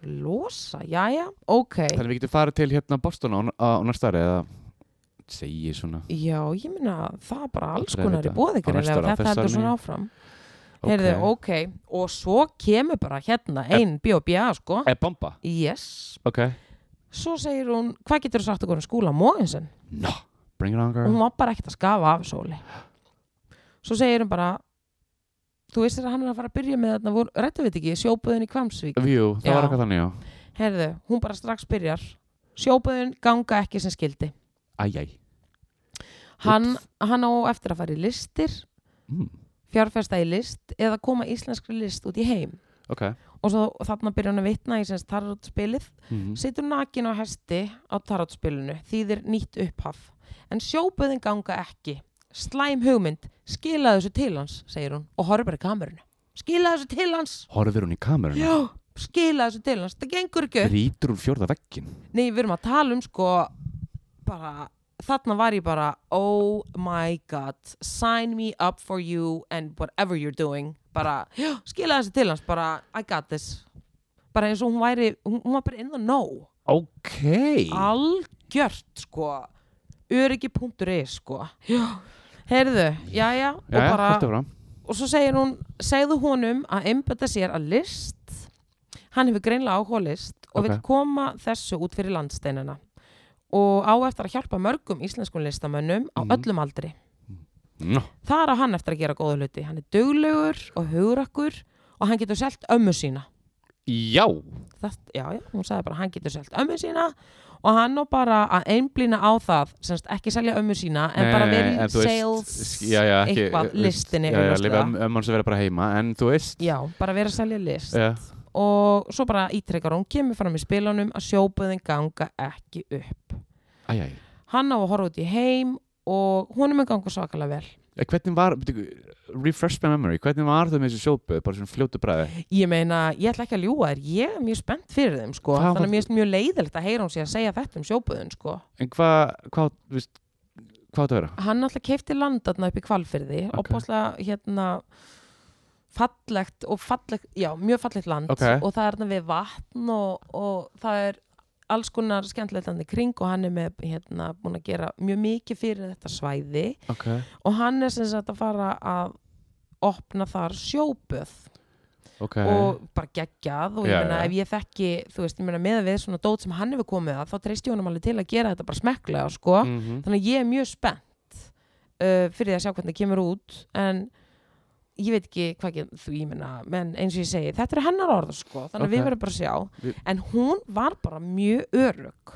losa, jæja ok, þannig við getum farið til hérna Boston á, á næsta ári eða segi svona. Já, ég minna það er bara alls konar í vita. bóði Á næsta ári, á þetta heldur svona áfram. Ok. Heyrðu, ok, og svo kemur bara hérna ein B.O.B.A. sko. Er bomba? yes, Ok. Svo segir hún hvað getur þú sagt okkur um skúla Mógensen No, bring it on girl. Hún var bara ekkert að skafa af sóli. Svo segir hún bara þú veist að hann er að fara að byrja með þarna rættu við ekki, sjóbuðin í Kvamsvík Jú, það Já. var eitthvað þannig, já. Herðu, hún bara strax byrjar. Sjóbuðin ganga ekki sem skildi Æjæj hann, hann á eftir að fara í listir mm. fjárfesta í list eða koma íslenskri list út í heim. Ok. Og svo þarna byrja hann að vitna í semst tarotspilið. Mm. situr nakin á hesti á tarotspilinu þýðir nýtt upphaf. En sjóbuðin ganga ekki. Slæm hugmynd, skila þessu til hans segir hún og horfir bara í kamerunu skila þessu til hans! Horfir hún í kameruna? já, skila þessu til hans, það gengur ekki upp. Rítur úr fjórða veggin nei, við erum að tala um sko bara, þarna var ég bara oh my god sign me up for you and whatever you're doing. Bara, skila þessu til hans bara, I got this. Bara eins og hún væri, hún, hún var bara in the know. Ok. Algjört sko. Öryggi.is sko. Heyrðu, já já og bara, og svo segir hún segðu honum að einbetta sér að list. Hann hefur greinlega áhuga list og Ok. vil koma þessu út fyrir landsteinina og á eftir að hjálpa mörgum íslenskun listamönnum á Mhm. öllum aldri. Nó, þar á hann eftir að gera góða hluti. Hann er duglegur og hugrakkur og hann getur selt ömmu sína. Já, það, já, já, hún sagði bara hann getur selt ömmu sína og hann á bara að einblýna á það semst ekki selja ömmu sína en Nei, bara verið þú veist, sales já, já, ekki, eitthvað, veist, listinni Já, um, um hann sem vera bara heima En þú veist. Já, bara verið að selja list. Já, og svo bara ítrekkar hún kemur fram í spilunum að sjóbuðin ganga ekki upp æj, æj hann á að horfa út í heim og honum er ganga svakalega vel Eh, Hvernig var, byrju, refresh my memory Hvernig var það með þessu sjópu, bara svona fljótu bræði ég meina, ég ætla ekki að ljúga þér ég er mjög spennt fyrir þeim sko Hvað þannig að mér er mjög leiðilegt að heyra hún sé að segja þetta um sjóbuðin sko En hvað, hvað, þú veist Hvað átt að vera? hann alltaf keipti landarna upp í kvalfyrði Ok. og bóðslega hérna fallegt og fallegt, já, mjög fallegt land Ok. og það er þarna við vatn og, og það er alls konar í kring og hann er með hérna búin að gera mjög mikið fyrir þetta svæði. Ok. Og hann er sem sagt að fara að opna þar sjóböð. Ok. Og bara geggjað og ég meina ef ég þekki þú veist, ég meina með við svona dót sem hann hefur komið að þá treysti ég honum alveg til að gera þetta bara smekklega sko. Mhm. þannig að ég er mjög spennt uh, fyrir að sjá hvernig það kemur út. En ég veit ekki hvað ekki þú ég meina, menn eins og ég segi þetta er hennar orð sko, þannig að Ok. við verðum bara að sjá. Við- en hún var bara mjög örug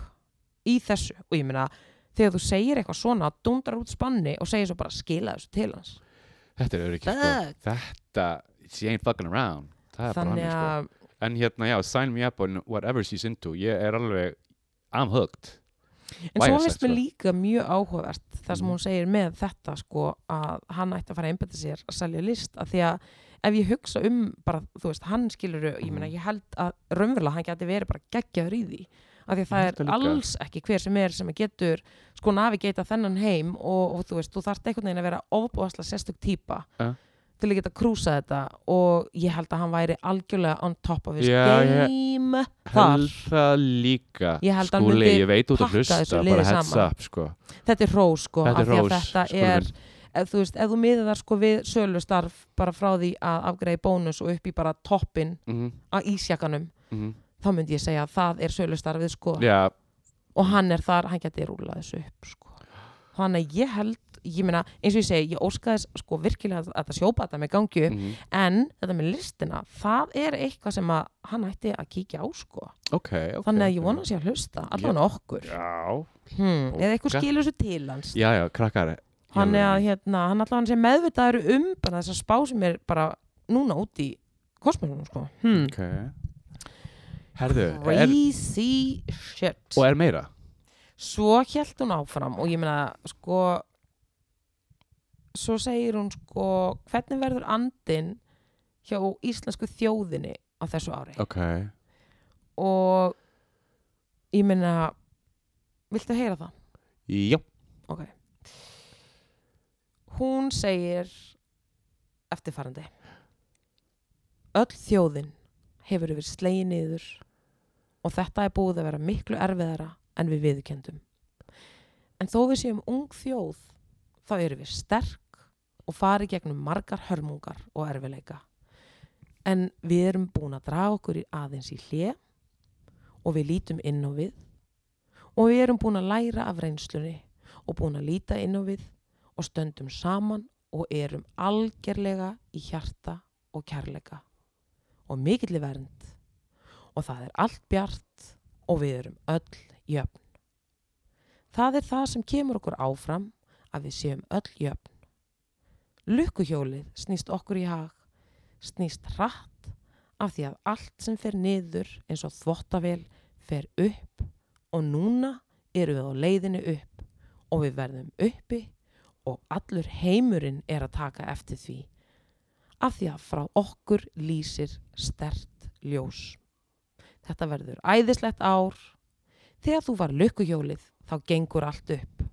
í þessu. Og ég meina þegar þú segir eitthvað svona dundrar út spanni og segir svo bara skila þessu til hans. Þetta er ekki, sko. Þetta, she ain't fucking around. Þannig hann, sko. að En hérna, já, sign me up on whatever she's into. Ég er alveg, I'm hooked En svo finnst mér sko. líka mjög áhugavert það sem Mhm. hún segir með þetta sko að hann ætti að fara að einbæta sér að selja list að því að ef ég hugsa um bara, þú veist, hann skilur ég meina, Mhm. ég held að raunverulega hann geti verið bara geggjaður í því að því að það er líka. alls ekki hver sem er sem getur sko navigata þennan heim og, og þú veist, þú þarft einhvern veginn að vera ofbúðaslega sérstök típa Ja. Til að geta krúsa þetta og ég held að hann væri algjörlega on top of his Já, ég- game þar Held það líka Ég held að hann Skúli, myndi ég veit út að pakka hlusta þessu Bara liði heads saman. up, sko þetta er hrós sko Þetta af er því að rós, þetta Skúli er minn. ef þú veist, ef þú miðar sko við sölustarf bara frá því að afgreiði bónus og upp í bara toppin Mhm, á ísjakanum mhm. þá myndi ég segja að það er sölustarfið sko Já, og hann er þar, hann geti rúlað þessu upp sko. þannig að ég held ég meina, eins og ég segi, ég óskaði sko virkilega að þetta sjópa þetta með gangi upp mhm. en þetta með listina, það er eitthvað sem að hann ætti að kíkja á sko. Ok, ok þannig að ég vona sér að hlusta, allavega okkur. Já, hmm, eða eitthvað skilur þessu til hans. Já, já, krakkar hann er að hérna, hann allavega sé meðvitaður um bara þessa spá sem er bara núna út í kosmosunum sko. Hmm. Ok. Herðu, er, crazy shit. Og er meira? svo held hún áfram og ég meina sko svo segir hún sko hvernig verður andin hjá íslensku þjóðinni á þessu ári Ok og ég meina viltu heyra það? Já, Ok. Hún segir eftirfarandi. Öll þjóðin hefur verið slegin niður og þetta er búið að vera miklu erfiðara en við viðkendum. En þó við séum ung þjóð, þá erum við sterk og fari gegnum margar hörmungar og erfiðleika. En við erum búin að draga okkur í aðeins í hlje og við lítum inn á við og við erum búin að læra af reynslunni og búin að líta inn á við og stöndum saman og erum algerlega í hjarta og kærleika og mikilli vernd og það er allt bjart og við erum öll jöfn. Það er það sem kemur okkur áfram að við séum öll jöfn. Lukkuhjólið snýst okkur í hag, snýst hratt af því að allt sem fer niður eins og þvottavél fer upp og núna erum við á leiðinu upp og við verðum uppi og allur heimurinn er að taka eftir því af því að frá okkur lýsir stert ljós. Þetta verður æðislegt ár. Þegar þú var lukkuhjólið þá gengur allt upp.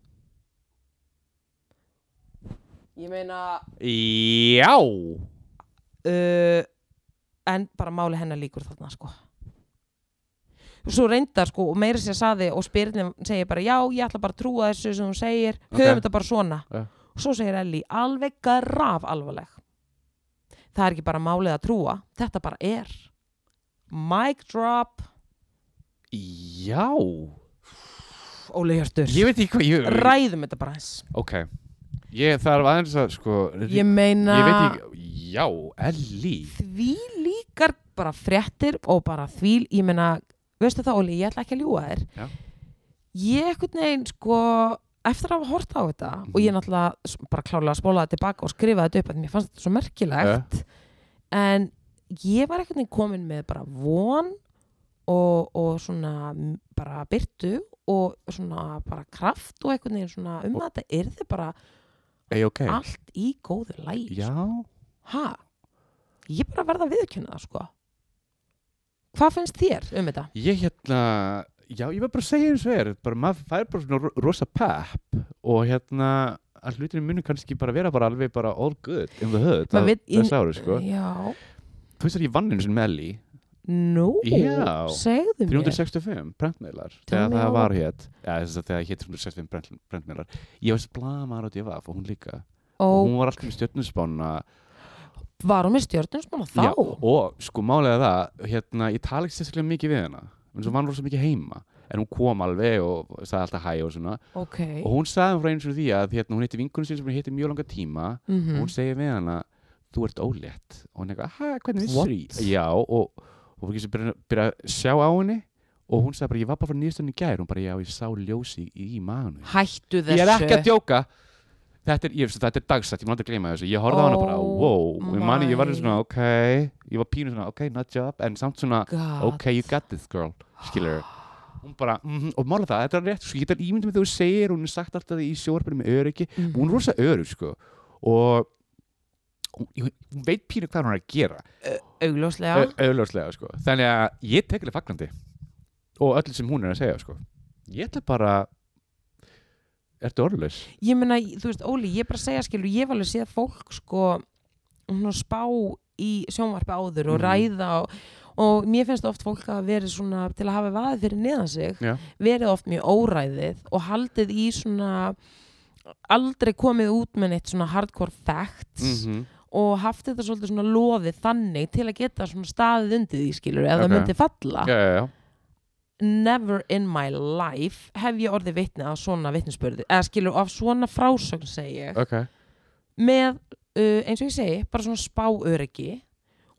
Ég meina, Já. Uh, en bara máli hennar líkur þarna sko. svo reyndar sko og meira sér saði og spyrirnum segir bara já ég ætla bara að trúa þessu sem hún segir. Ok. höfum þetta bara svona. Ja. og svo segir Ellie alveg graf alvarleg það er ekki bara málið að trúa þetta bara er. Mic drop. Já. Óli Hjörtur. Ég veit ekki hvað ég, ræðum þetta bara eins Ok Ég þarf aðeins að sko ég meina Ég veit ekki Já, Ellie því líkar bara fréttir og bara því, ég meina veistu það Óli, ég ætla ekki að ljúga þér. Já. ég ekkert neginn sko eftir að hafa hort á þetta og ég náttúrulega bara klálega að spóla það tilbaka og skrifa þetta upp að mér fannst þetta svo merkilegt en ég var ekkert neginn komin með bara von og, og svona bara byrtu og svona bara kraft og eitthvað neginn svona um að þetta er þið bara Ei, ok. Allt í góðu læg Já. ha, ég bara verða að viðkynna það sko. Hvað finnst þér um þetta? Ég hérna Já, ég var bara að segja eins og er. Bara maður fær bara svona ro- rosa pepp og hérna að hlutinu muni kannski bara vera bara alveg bara all good in the hood veit- þess ári sko. Já, Þú veist að ég vann einu sinni með Ellie nú, Já. segðu mér. 365 prentmiðlar Tell þegar það var hétt ja, að þegar hétt 365 prent, prentmiðlar. Ég var blamar á DFF og hún líka. Og og hún var alltaf með stjörnusbána var hún með stjórnum þá? Já, og sko málega það hérna, ég tala ekki sérstaklega mikið við hana. En svo var hún rosa mikið heima. En hún kom alveg og sagði alltaf hæ og svona. Ok. Og hún sagði frá eins og því að hérna, hún heiti vinkunum sín sem hún heiti mjög langa tíma. Mm og hún segir við hana þú ert ólétt. Og hún eitthvað, hæ, hvernig vissir því? Já, og, og hún byrja, byrja að sjá á henni. Og hún sagði bara, ég var bara frá nýjastunni í gær. Hún bara, já, ég sá ljósi í, í maðunum hættu þessu ég er ekki að djóka. Þetta er, ég, þetta er dagsætt, ég má aldrei gleyma þessu. Ég horfði á hana bara, wow. Og ég, mani, ég var svona, ok. Ég var pínu svona, ok, not job. En samt svona, God. ok, you got this girl. Skilur hún bara, mm og mála það, þetta er rétt sko, ég get ímyndum með þú segir, hún er sagt alltaf í sjórfinu með öryggi, Mhm. hún er rosa örygg sko, og hún, hún hún veit pínu hvað hún er að gera. Augljóslega. Au- augljóslega, sko, þannig að ég tek alveg fagnandi og öllu sem hún er að segja, sko. Ég ætla bara ertu orðlaus? ég meina, þú veist, Óli, ég er bara að segja skilur, ég hef alveg séð fólk sko svona spá í sjónvarpi áður og Mhm. ræða og, og mér finnst oft fólk að verið svona til að hafa vaðið fyrir neðan sig Já, verið oft mjög óræðið og haldið í svona aldrei komið út með neitt svona hardcore facts mhm og haft þetta svolítið svona loðið þannig til að geta svona staðið undir því skilur ef Ok. það myndi falla já, já, já. never in my life hef ég orðið vitni af svona vitnisspörði eða skilur af svona frásögn segi ég ok með uh, eins og ég segi bara svona spáöryggi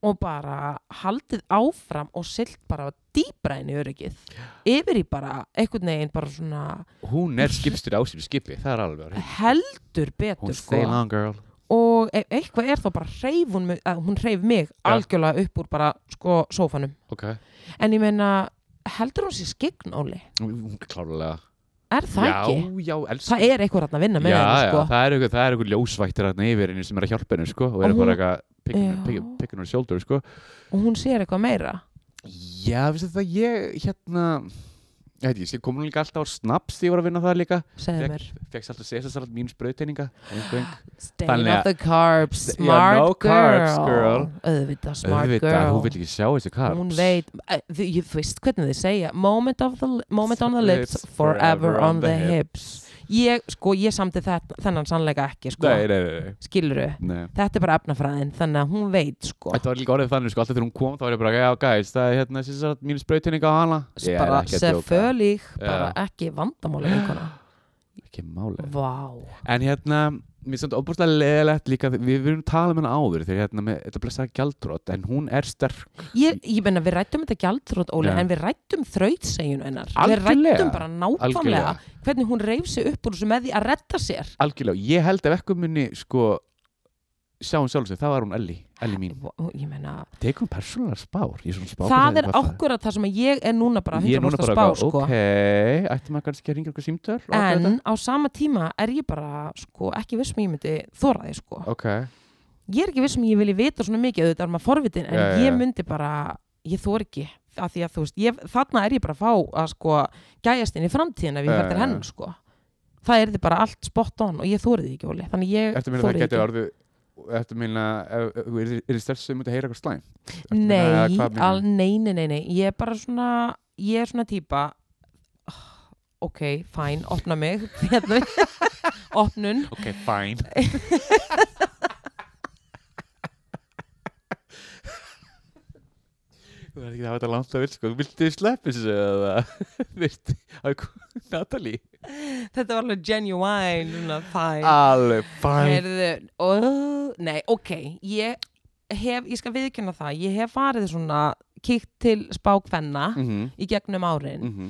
og bara haldið áfram og silt bara dýbra inn í öryggið yfir í bara einhvern veginn bara svona hún er skipstur á sínu skipi, það er alveg heldur betur hún sko. stay long girl og ef eitthvað er þá bara mig- að hún hreyf mig Ja. algjörlega upp úr bara sko sófanum. Ok, en ég meina heldur hún sér skign Óli? Hún klárlega. Er það já, ekki? já, það er eitthvað að vinna með henni sko. já, það er eitthvað, það er eitthvað ljósvættir þarna yfir henni sem er að hjálpa henni sko, og er bara eitthvað on her shoulder sko. og hún sér eitthvað meira? Já, veistu það, ég hérna ég ég kom líka alltaf á snaps því ég var að vinna það líka? Fegst alltaf sesasalat mínus brauðteininga Staying Þannig off the carbs, smart no carbs, girl. auðvitað smart auðvitað, girl. hún vil ekki sjá þessi carbs. Hún veit, þú veist hvernig þið segja. Moment, of the, moment on the lips forever on the hips ég, sko, ég samti þetta, þennan sannleika ekki, sko, nei, nei, nei, nei, skiluru nei. þetta er bara efnafræðin, þannig að hún veit, sko. Þetta var líka orðið þannig, sko, alltaf þegar hún kom þá var ég bara, já, guys, það er hérna mínu sprautinninga á hana. Bara Já. bara ekki vandamáli Ekki málið. Vá, En hérna, mér finnst þetta óbúrslega leðilegt líka Við við erum talað um hana áður þegar hérna með þetta blessaða gjaldrótt En hún er sterk. Ég, ég menna við rættum þetta gjaldrótt, Óli, Já. en við rættum þrautsegjun hennar, við Algjörlega. rættum bara nákvæmlega Algjörlega, hvernig hún reyf sig upp úr þessu með því að retta sér. Algjörlega Ég held ef ekkur muni, sko sjá hún sjálf sig, það var hún Ellie, Ellie mín Tekur hún persónulega spár? Spár það er ákvörða það sem ég er núna bara Ég er 100% núna að bara, spá eitthvað, sko. ok Ætti maður kannski að ringa eitthvað símtöl en þetta? á sama tíma er ég bara sko, ekki viss sem ég myndi þóra því sko. Ok, ég er ekki viss sem ég vilji vita svona mikið auðvitað er maður forvitin en já, já. ég myndi bara, ég þór ekki af því að þú veist, ég, þarna er ég bara að fá að sko gæjast inn í framtíðin ef ég Já, fer til já, henn já. sko það er þið bara allt spot on og ég þóri því ekki Óli. þannig ég að geti ekki orðið Ertu að meina, ef- ef- er þið stressið um að heyra eitthvað slæm? Nei, al, nei, nei, nei, nei. Ég er bara svona ég er svona típa oh, ok, fæn, opna mig hérna, opnun. Ok, fine Þú er ekki að hafa þetta langt að vil sko. Viltu sleppa þessu eða? Viltu, Natalie? Þetta var alveg genuine fæn Alveg fine. Heyrðu, oh, nei, ok ég hef, ég skal viðkynna það ég hef farið svona kíkt til spákvenna Mhm, í gegnum árin. Mhm.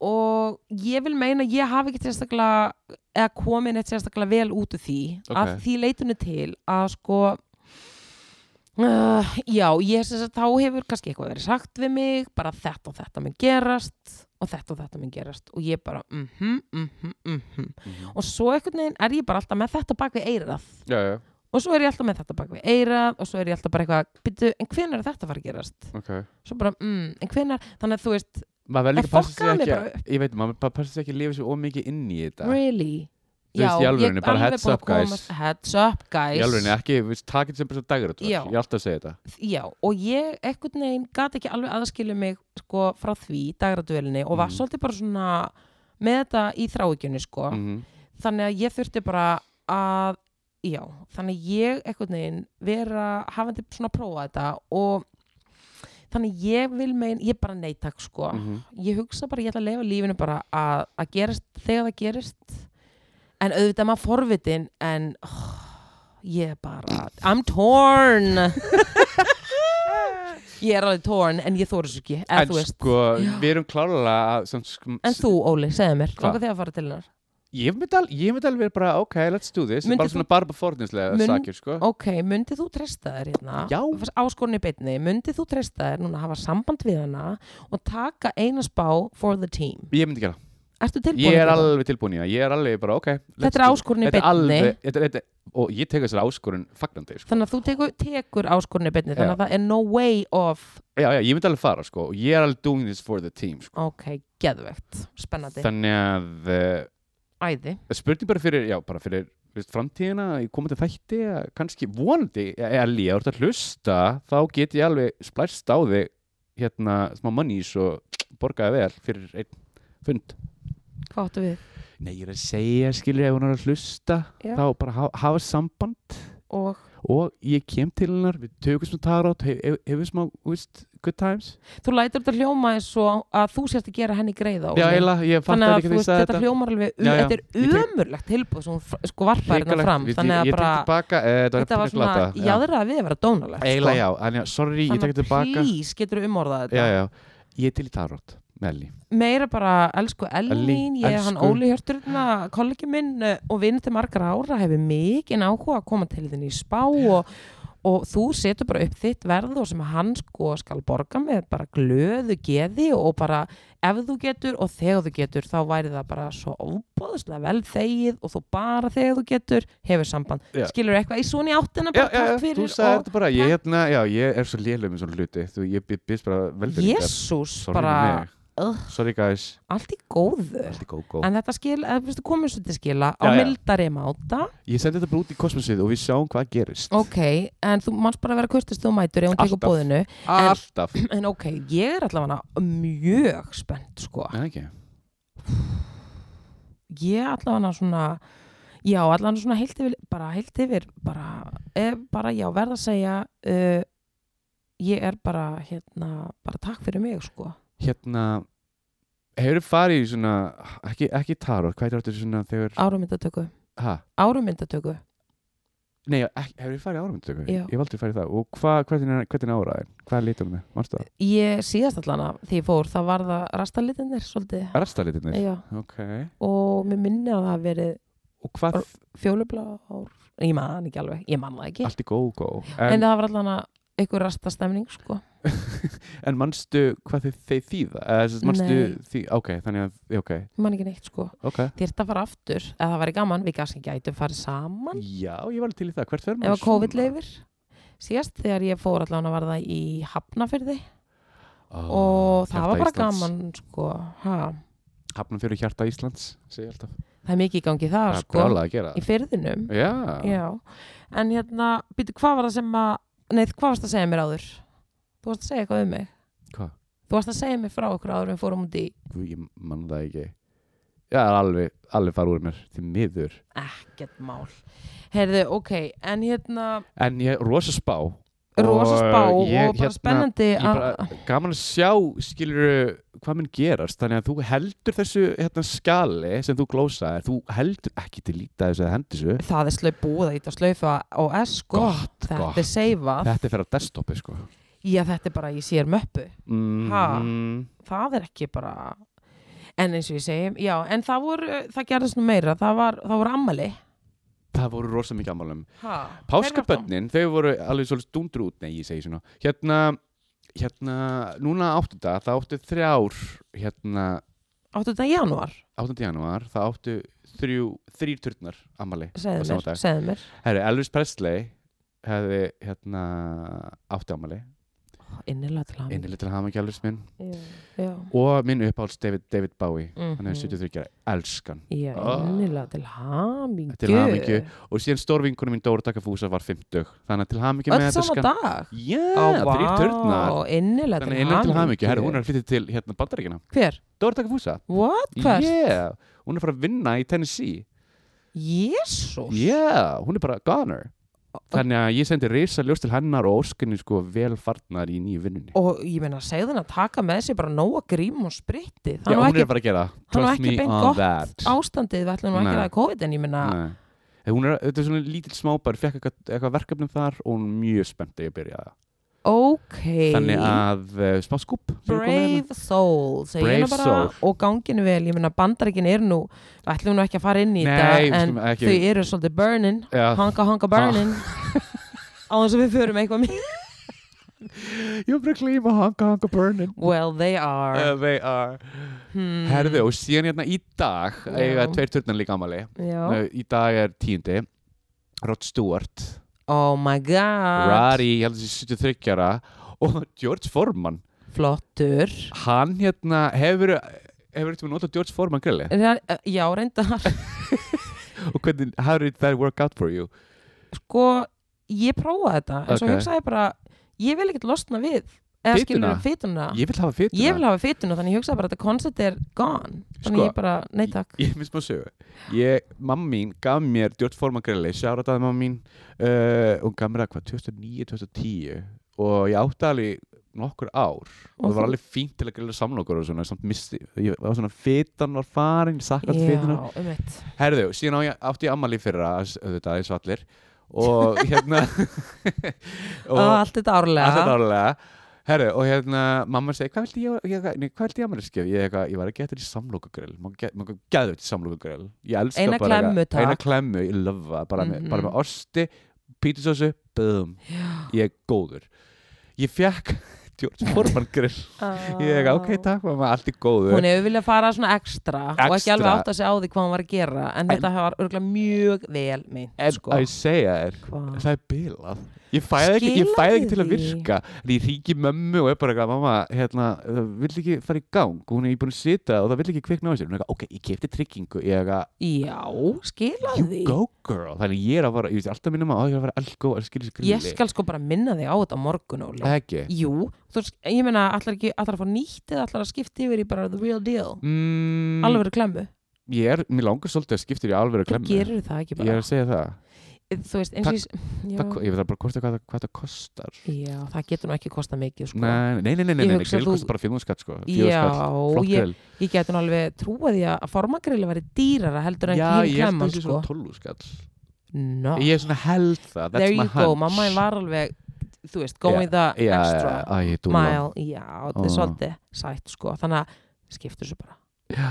og ég vil meina að ég hafi ekki sérstaklega eða komin eitt sérstaklega vel út úr því. Ok. að því leitunni til að sko uh, já, ég sem sagt þá hefur kannski eitthvað verið sagt við mig bara þetta og þetta mun gerast og þetta og þetta mun gerast og ég bara mhm, mhm, mhm. Mhm. og svo einhvern veginn er ég bara alltaf með þetta bak við eirað Já, já, og svo er ég alltaf með þetta bak við eirað og svo er ég alltaf bara eitthvað, byrju, en hvenær er þetta að fara að gerast? Ok. Svo bara, mm, en hvenær? Þannig að þú veist, Maður verður En líka að passa sig mig ekki bara að- Ég veit, maður bara passa sig ekki að lifa sér ómikið inn í þetta. Really Þú veist, í alvörunni, bara alveg búin að komast- heads up guys alveg, ekki, við takit sem dagur Ég Já. er alltaf að segja þetta já, og ég einhvern veginn gat ekki alveg aðskilja mig sko frá því dagradvölinni og var Mhm. svolítið bara svona með þetta í þráikjunni sko Mhm. þannig að ég þurfti bara að já, þannig að ég einhvern veginn vera hafandi svona prófað þetta og þannig að ég vil megin, ég bara neytak sko Mhm. ég hugsa bara, ég ætla að lifa lífinu bara að, að gerast þegar það gerist en auðvitað er maður forvitin en oh, ég er bara I'm torn. Ég er alveg torn en ég þóru svo ekki En sko, við erum klárlega en þú Óli, segðu mér, Hvað? langar þig að fara til hennar? Ég myndi alveg, myndi alveg vera bara, ok, let's do this. Myndir Bara svona bara forninslega Mun- sakir, sko. Ok, myndið þú treysta þér hérna? Áskorni beinni, myndið þú treysta þér núna að hafa samband við hana og taka eina spá for the team? Ég myndi gera ertu tilbúin Ég er alveg tilbúin það Ég er alveg bara, ok þetta er it. áskorni Þetta er alveg, og ég tek þessari áskorun fagnandi, sko. Þannig að þú tekur, tekur áskorni beinni Já. þannig að það er no way of Já, já, ég myndi alveg fara, sko. Ég er alveg doing this for the team, sko. Ok, geðvegt, spennandi. Þannig að uh, æði, spurning bara fyrir, já, bara fyrir veist, framtíðina í komandi þætti að kannski vonandi, Elí, ef þú ert að hlusta þá get ég alveg splæst á þig hérna smá mannís og borgaði vel fyrir einn fund hvað áttu við? Nei, ég er að segja, skilur, ef hún er að hlusta Já. þá bara hafa, hafa samband. Og? Og ég kem til hennar, við tökum smá tarót hef, hef, hefur smá, veist, good times. Þú lætur þetta hljóma eins og að þú sérst að gera henni greiða Já, eiginlega, ég fatt þannig að að ekki því að þetta hljómar alveg Já, já, þetta er ég ömurlegt tilbúð sem hún sko varpar hérna fram. Við- þannig ég, að ég bara, tek tilbaka, eh, þetta þetta var var svona glata, já. jáðra við að vera dónalegt Eiginlega sko. já, en já, sorry, ég tek þannig tilbaka að please getur umorðað þetta. Já, já, ég til í tarót Elí meira bara, elsku Ellín ég er hann. Óli Hjörturna kollegi minn eh, og vinur til margar ára hefur mikið áhuga að koma til þinn í spá og, og þú setur bara upp þitt verð og sem hann sko skal borga með bara glöðu geði og bara ef þú getur og þegar þú getur þá væri það bara svo óbóðslega vel þegið og þú bara þegar þú getur hefur samband, Já. skilur eitthvað í svona í áttina? Bara já, takk fyrir og bara, ég, hérna, já, ég er svo lélum með svona hluti, þú, ég by- byrst bara velfyrir Jésús, sorry bara ugh, sorry guys, allt í góðu. Allt í góð, góð. En þetta skil, veist, komum svo til skila á Já, já. mildari máta. Ég sendi þetta bara út í kosmosið og við sjáum hvað gerist. Ok, en þú manns bara vera kurtist þú mætur ef hún tekur bóðinu Alltaf, En ok, ég er allavega mjög spennt sko. Ekki? Ég er allavega svona Já, allavega svona heilt yfir bara heilt yfir bara, ef, bara já, verð að segja uh, ég er bara hérna, bara takk fyrir mig sko Hérna, hefur farið í svona, ekki, ekki tarot, hvað er þetta svona þegar, Árumyndatöku ha, Árumyndatöku nei, hefur farið árumtöku Já. Ég hef aldrei farið það, og hvað, hvernig er, hvernig er áraðin, hvað litum það, mannstu það? Ég síðast allavega því ég fór, það var það rastalitinir svolítið. Rastalitinir, Já, ok. Og mér minni að það verið fjólubla ár ég man ekki alveg, ég man það ekki. Allt í góð, góð. En, En, það var allavega einhver rastastemning sko. en mannstu hvað þið, þeir þýða? Eða, Nei. því, ok, þannig að, ok, ég man ekki neitt sko. Ok. Þýrt að fara aftur, eða það væri gaman við kannski gætum farið saman. Já, ég var til í það, hvert ef maður að COVID leifir síðast þegar ég fór allavega var það í Hafnafyrði og það var bara gaman sko, ha. Fyrir hjarta Íslands, það er mikið í gangi það Það sko, að í fyrðinum Já, Já, en hérna, býtu, hvað var það sem að, nei, hvað varst að segja mér áður? Þú varst að segja eitthvað um mig. hvað? Þú varst að segja mér frá okkur áður en fórum út í ég mann það ekki Já, það er alveg, alveg fara úr mér til miður ekkert mál. Heyrðu, ok, en hérna En ég er rosa spá rosa spá og, ég, bara spennandi ég að bara, gaman að sjá skilur hvað minn gerast. Þannig að þú heldur þessu hérna, skali sem þú glósaðir, þú heldur ekki til líta þessu eða hendi þessu. Það er slöf búið að ít að slöfa og sko, Gott, þetta gott. er seifað þetta er fyrir á desktopi sko. Já þetta er bara í sér möppu. Mm. Það er ekki bara en eins og ég segi, já, en það voru það gerðist nú meira, það var, það voru ammali það voru rosa mikið ammálum páskabönnin, þau voru alveg svolítið stundur út, nei ég segi svona. Hérna, hérna, núna áttu þetta það áttu þrjár hérna, áttu þetta í janúar, 8. janúar það áttu þrjú, þrýr turnar ammali á segðu mér, Elvis Presley hefði hérna átti ammali innilega til hann innilega til hamingja Elvis minn. Já, já, og minn uppáhalds David, David Bowie. Hann Mhm. er 73 ára, elskan. Já Ah. innilega til hamingju. Til hamingju. og síðan stórvinkunum mín Dóra Takafúsa var 50 þannig til öll með sama skan dag? Já, Ó, þrýr turnar vá, innilega til innan til hamingju. Hamingju, herri, hún er flytja til hérna bandaríkina hver? Dóra Takafúsa what? hvers? yeah, hún er að fara að vinna í Tennessee. Jésús yeah, hún er bara goner þannig að ég sendi risa ljós til hennar og óskinni sko vel farnar í nýju vinnunni. Og ég meina segðu henni að taka með sér bara nóga grím og það er nú hún er ekki að að gera er nú trust ekki beint on gott that. ástandið við ætlum ekki að COVID en ég meina þetta er svona lítill smábær, fekk eitthvað, eitthvað verkefnum þar og hún er mjög spennt að ég byrja það. Ok Þannig að uh, smá komuna hérna. brave soul Brave soul. og ganginu vel ég meina bandaríkin eru nú ætlum nú ekki að fara inn í þetta en ekki- þau eru svolítið burning Já, hanga hanga burning á þess að við förum eitthvað mér bara að klíma hanga hanga burning. well they are Uh, they are. hmm. Herðu, og síðan hérna í dag, eiga tveir turnar líka amali. Uh, í dag er tíundi. Rod Stewart, oh my god Rari, ég held að þessi 73 ára og George Foreman. flottur Hann hérna hefur, hefur eitthvað notað George Foreman grilli. Já reyndar Og hvernig, how did that work out for you? sko ég prófaði þetta en svo Ok. hugsaði ég bara ég vil ekkert losna við eða Fituna? skilur fituna? Ég vil hafa fytuna. ég vil hafa fituna þannig ég hugsaði bara að þetta koncept er gone. Þannig Sko, ég bara, nei takk. Ég finnst maður sögu. Ég, Mamma mín gaf mér grilli Sjárataði mamma mín uh, og gaf mér það hvað 2009-2010 og ég átti alveg nokkur ár og, það var alveg fínt til að grilla samlokur og svona samt misti, ég var svona fitan var farin, ég sakast já, fituna um Herðu, síðan á ég, átti ég ammali fyrra auðvitað eins og allir. Og hérna og allt þetta árlega. Allt þetta árlega Herru, og hérna, mamma segi, hvað vildi ég, ég, nei, hvað vildi ég ammæli skef? Ég, eitthvað, ég var að geta þetta í samlokugrill, maður geði þetta í samlokugrill. Ég elska Eina bara klemmu, eitthvað- Eina klemmu, ég löfa, bara, með, Mhm. bara með osti, pítisósu, boom, ég er góður. Ég fekk George Foreman grill. Ég er ok, takk, mamma, allt er góður. hún hefur viljað fara svona ekstra, og ekki alveg átt að segja á því hvað hún var að gera en, þetta var örgulega mjög vel meint En sko. að ég segja þér, það er bilað. Ég fæði ekki, ég ekki til að virka. En ég ríki mömmu og er bara eitthvað, mamma, hérna, það vill ekki fara í gang. Hún er búin að sita og það vill ekki kvikna á sér. Er eitthvað, ok, ég kefti tryggingu. Ég er eitthvað, já, skilaði You því go girl Þannig ég er að fara, ég veist alltaf minnum að ég er að fara elgo að sér grilli ég skal sko bara minna þig á þetta morgun Ekki jú, þú veist, ég meina allar ekki allar að fá nýtt eða allar að skipta yfir í bara the real deal? Mm, alveg klemmu, Ég er, mér langar svolítið að skipta í alveg klemmu. gerir það ekki Ég er bara að segja það, þú veist, eins og ég já, það Ég veit það bara hvort það- hvað það kostar. Já, það getur nú ekki kosta mikið sko. Nei, nei, nei, nei, nei, Ég nei, grill kostar bara fjóðunskatt sko. Já, ég, ég getur nú alveg trúa því að formagrilli væri dýrara heldur en Já, hinn ég held að klemman sko. Ég er svona held það, that's my you go, hunch. mamma var alveg þú veist, going the Já, extra dúlla. mile, já, þetta er Ó. svolítið sætt sko, þannig að skiptur svo bara Já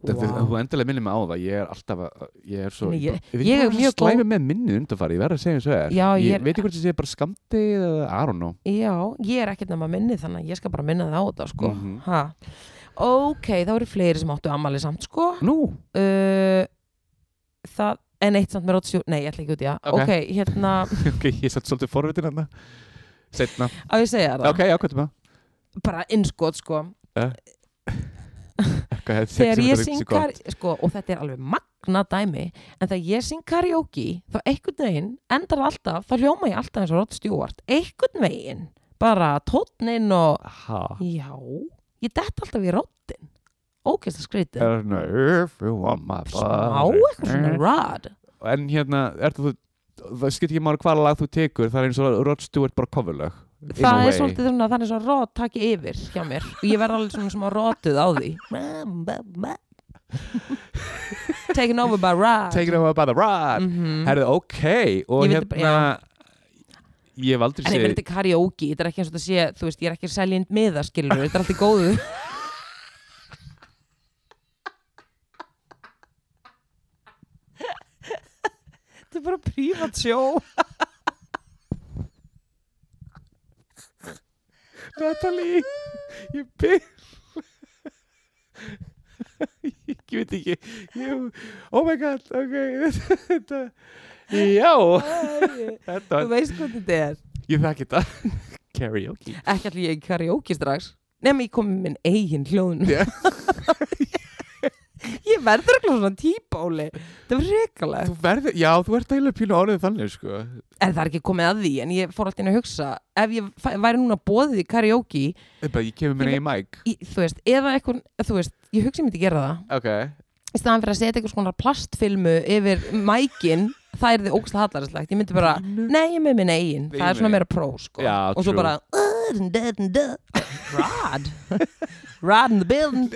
Vá. Þú endilega minnir mig á það, ég er alltaf ég er svo, Nei, ég- ég, ég er mjög slæmi með minnið undanfari, ég verð að segja eins og er Já, ég ég veit ekki hvort ég segja bara skamdið eða I don't know Já, ég er ekkert nema minni þannig að ég skal bara minna það á þetta sko. Mhm. ha. Ok, það voru fleiri sem áttu ammali samt sko. Nú, uh, Það en eitt samt með rótsjú Nei, ég ætla ekki út í það. Ok. Hérna, ok, ég satt svolítið forvitin hann Setna, á ég segja það. Ok, já, hvað er maður? Bara innskot sko. Þegar Þegar ég syng sko, og þetta er alveg magna dæmi En þegar ég syng karaoke Þá einhvern veginn endar það alltaf Þá hljóma ég alltaf eins og Rod Stewart. Einhvern veginn. Bara tónnin og ha já, ég dett alltaf í róttin Er you want my smá eitthvað svona rad En hérna, ertu þú það skipt ekki máli hvaða lag þú tekur það er eins og Rod Stewart bara coverlag það er svolítið þannig svo rót taki yfir hjá mér. Og ég verð alveg svona smá rótuð á því. Taken over by rad Taking over by the rod. Mhm. Herðu, ok Og Ég vildi bara- hérna Ég hef aldrei En ég verði karaoke, þetta er ekki eins og þetta sé, þú veist, ég er ekki að selja inn miða, skilur, þetta er allt í góðu. er bara prívat sjó. Natalie Ég byrð Ég veit ekki ég, Oh my god, ok Þetta Já Þetta Þú veist hvað þetta er. Ég þekki þetta Karaoke Ekki allir ég karaoke strax. Nefnum ég kom með minn eigin hljóðun. Já. ég verður ekki svona típa, Óli. Það var reikalegt. Þú verður, já, þú ert eiginlega pínu árið þannig, sko. En það er ekki komið að því, en ég fór alltaf inn að hugsa, ef ég væri núna bóðið í karaoke, bara, ég kemur mér eigin mæk í, þú veist, eða eitthvað, þú veist, ég hugsa ég myndi gera það. Ok. Í staðan fyrir að setja eitthvað svona plastfilmu yfir mækin það er þið ógst hallarinslegt ég myndi bara, nei ég með minn eigin. Það er svona meira pró sko. Já, og svo true. bara. Rod. Rod in the building.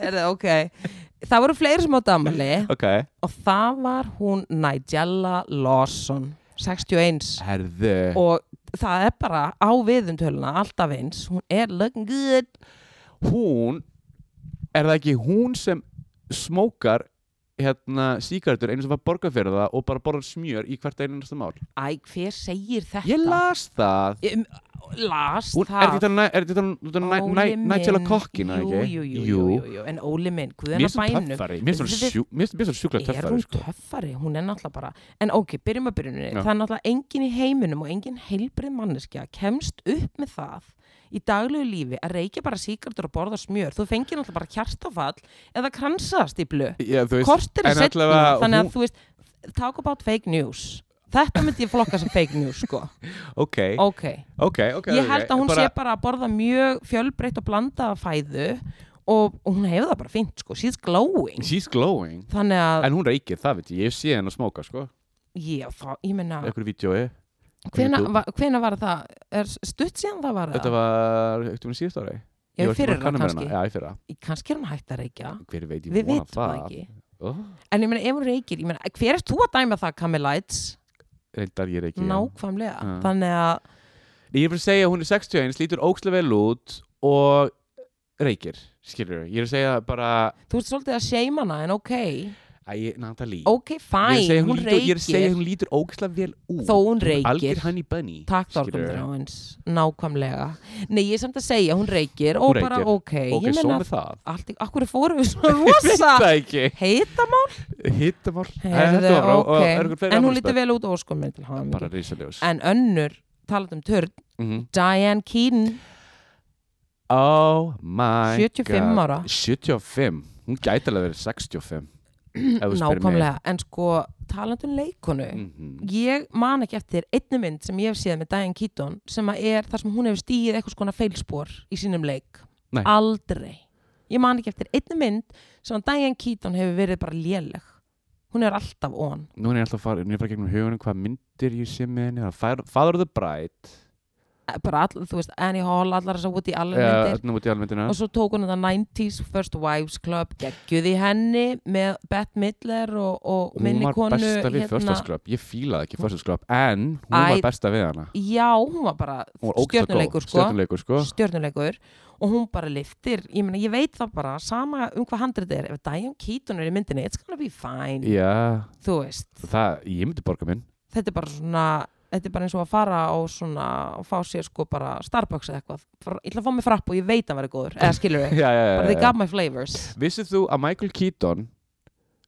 Er það ok það voru fleiri sem átt amali Ok. og það var hún Nigella Lawson 61 Herðu. Og það er bara á viðumtöluna alltaf eins, hún er looking good. Hún Er það ekki hún sem smókar hérna síkartur einu sem var borgað fyrir það og bara borðar smjör í hvert einasta mál. Æ, hver segir þetta? Ég las það. Ég, las Hún, það. er þetta er Nigella kokkina, ekki? jú, jú, jú, jú, jú, en Óli minn, Mér guðan finnst að hún bænum. töffari. Mér finnst hún Við- sjú- mér finnst- mér finnst hún sjúklega er töffari hún sko. töffari, hún er náttúrulega bara en ok, byrjum að byrjunni, það er náttúrulega engin í heiminum og engin heilbrið manneskja kemst upp með það í daglegu lífi að reykja bara síkartur og borða smjör. Þú fengir náttúrulega bara kjartafall eða veist, kortir er allavega þannig að hún- þú veist, talk about fake news. Þetta myndi ég flokka sem fake news sko. Ok, ok, ok, ok ég held að hún Bara- sé bara að borða mjög fjölbreytt og blandaða fæðu og, hún hefur það bara fínt sko, she's glowing. She's glowing. Að, En hún reykir, það veit ég, ég sé henn að smóka sko. Já, þá, ég meina Ekkur vídjói hvena, va, hvena var það, er stutt síðan það var Þetta það? var, eftir hún síðust ári. Já, það með kannski. Já, í fyrra. Í- kannski er hún hægt að reykja. Hver veit, ég við vona það það. ekki. Oh, en ég meina ef hún reykir, ég meina, hver er þú að dæma það Camelites, Reyndar ég reykir já. nákvæmlega. Já. þannig að, Ég er fyrir að segja að hún er 61, slítur ókslega vel út og reykir, skilur Ég er að segja bara þú ert svolítið að seima hana en ok, Æ, Natalie. Ok, er að segja, hún lítur, ég er að segja að reykir. hún lítur ókslega vel út. Þó hún reykir. Honey bunny Takk skilurðu. Þorgum Þráins, nákvæmlega. Nei, ég er samt að segja, hún reykir. Og bara reykir. ok, Ok, svo með það. allt, í- akkur fórum við svona rosa? Hittamál Heyrðu, ok, en hún lítur vel út til hafa Bara risaljós. En önnur, talað um törn Mhm. Diane Keaton, Oh my 75 god. ára. 75, hún gæti alveg verið 65 nákvæmlega En sko, talað um leikonu Mhm. Ég man ekki eftir einni mynd sem ég hef séð með Diane Keaton sem er þar sem hún hefur stíð eitthvað skona feilspor í sínum leik. Nei. Aldrei. Ég man ekki eftir einni mynd sem Diane Keaton hefur verið bara léleg. Hún er alltaf on. Nú er ég alltaf að fara, fara gegnum hugunum hvað myndir ég sé með henni. Það er Father- of the Bride bara all, þú veist, Annie Hall, allar myndir. Þarna út í almyndina og svo tók hún þetta 90s First Wives Club geggjuð í henni með Bette Midler og, og Hún minni var konu besta við First Class Club. Ég fílaði ekki First Class Club En hún Æ, var besta við hana. já, hún var bara Hún var stjörnuleikur sko, Stjörnuleikur sko. Stjörnuleikur. Og hún bara liftir, ég meina, ég veit það bara sama um hvað handrið er, ef Diane Keaton er í myndinni, it's gonna be fine. Já, þú veist, það, ég myndi borga minn. Þetta er bara svona þetta er bara eins og að fara á svona og fá sér sko bara Starbucks eða eitthvað. Ég ætla að fá mig frapp og ég veit að vera góður eða skilur já, bara they got my flavors. Vissið þú að Michael Keaton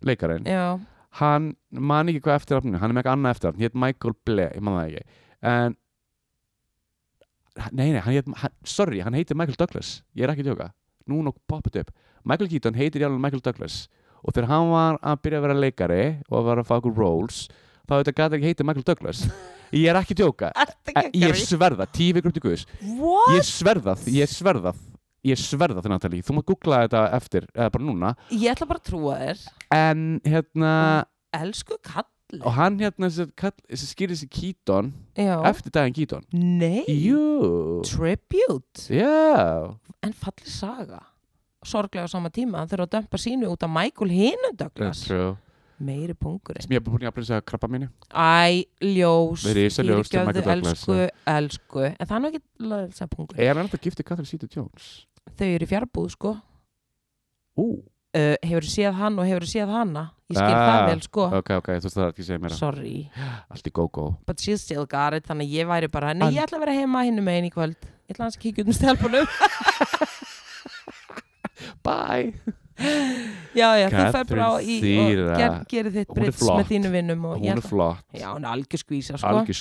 leikarinn, já, hann man ekki hvað eftirafninu, hann er með eitthvað annað eftirafn hétt Michael Ble, ég man það ekki. En nei, nei, hann hann, sorry, hann heitir Michael Douglas ég er ekki tjóka, nú nokk poppið upp. Michael Keaton heitir alveg Michael Douglas og þegar hann var að byrja að vera leikari og að vera að fá okkur roles þá þetta gæti ekki heitið Michael Douglas ég er ekki djóka. Eh, ég að sverða, tíu vikur upp til Guðs. Ég sverða, ég sverða ég sverða það Natalie, þú mátt googla þetta eftir eða bara núna, Ég ætla bara að trúa þér. En hérna Elsku kalli og hann hérna sem, kall, skýrir sig Keaton Já. eftir daginn Keaton. Nei. Jú, Tribute. Já. En falli saga. Sorglega á sama tíma. Hann þurfa að dömpa sínu út af Michael Hinnon Douglas. True. Meiri pungurinn sem ég er búin að segja krabba minni Æ, ljós Douglas, Elsku, elsku. En það er nú ekki pungur er hann alltaf giftið Catherine Zeta-Jones? Þau eru í fjarbúð sko. Ú, uh, Hefur séð hann og hefur séð hana? Ég skil Ah, það vel sko. ok, ok, þú veist það ekki að segja mér Sorry. Allt í go-go But she's still got it Þannig ég væri bara Nei, En- ég ætla að vera heima hinn megin í kvöld. Ég ætla hans að kíkja út um stelpunum. Bye Já, já, þú fer bara í og ger, gerir þitt brits með þínu vinnum og hún er flott, Já, hún er algjör skvísa sko. Algjör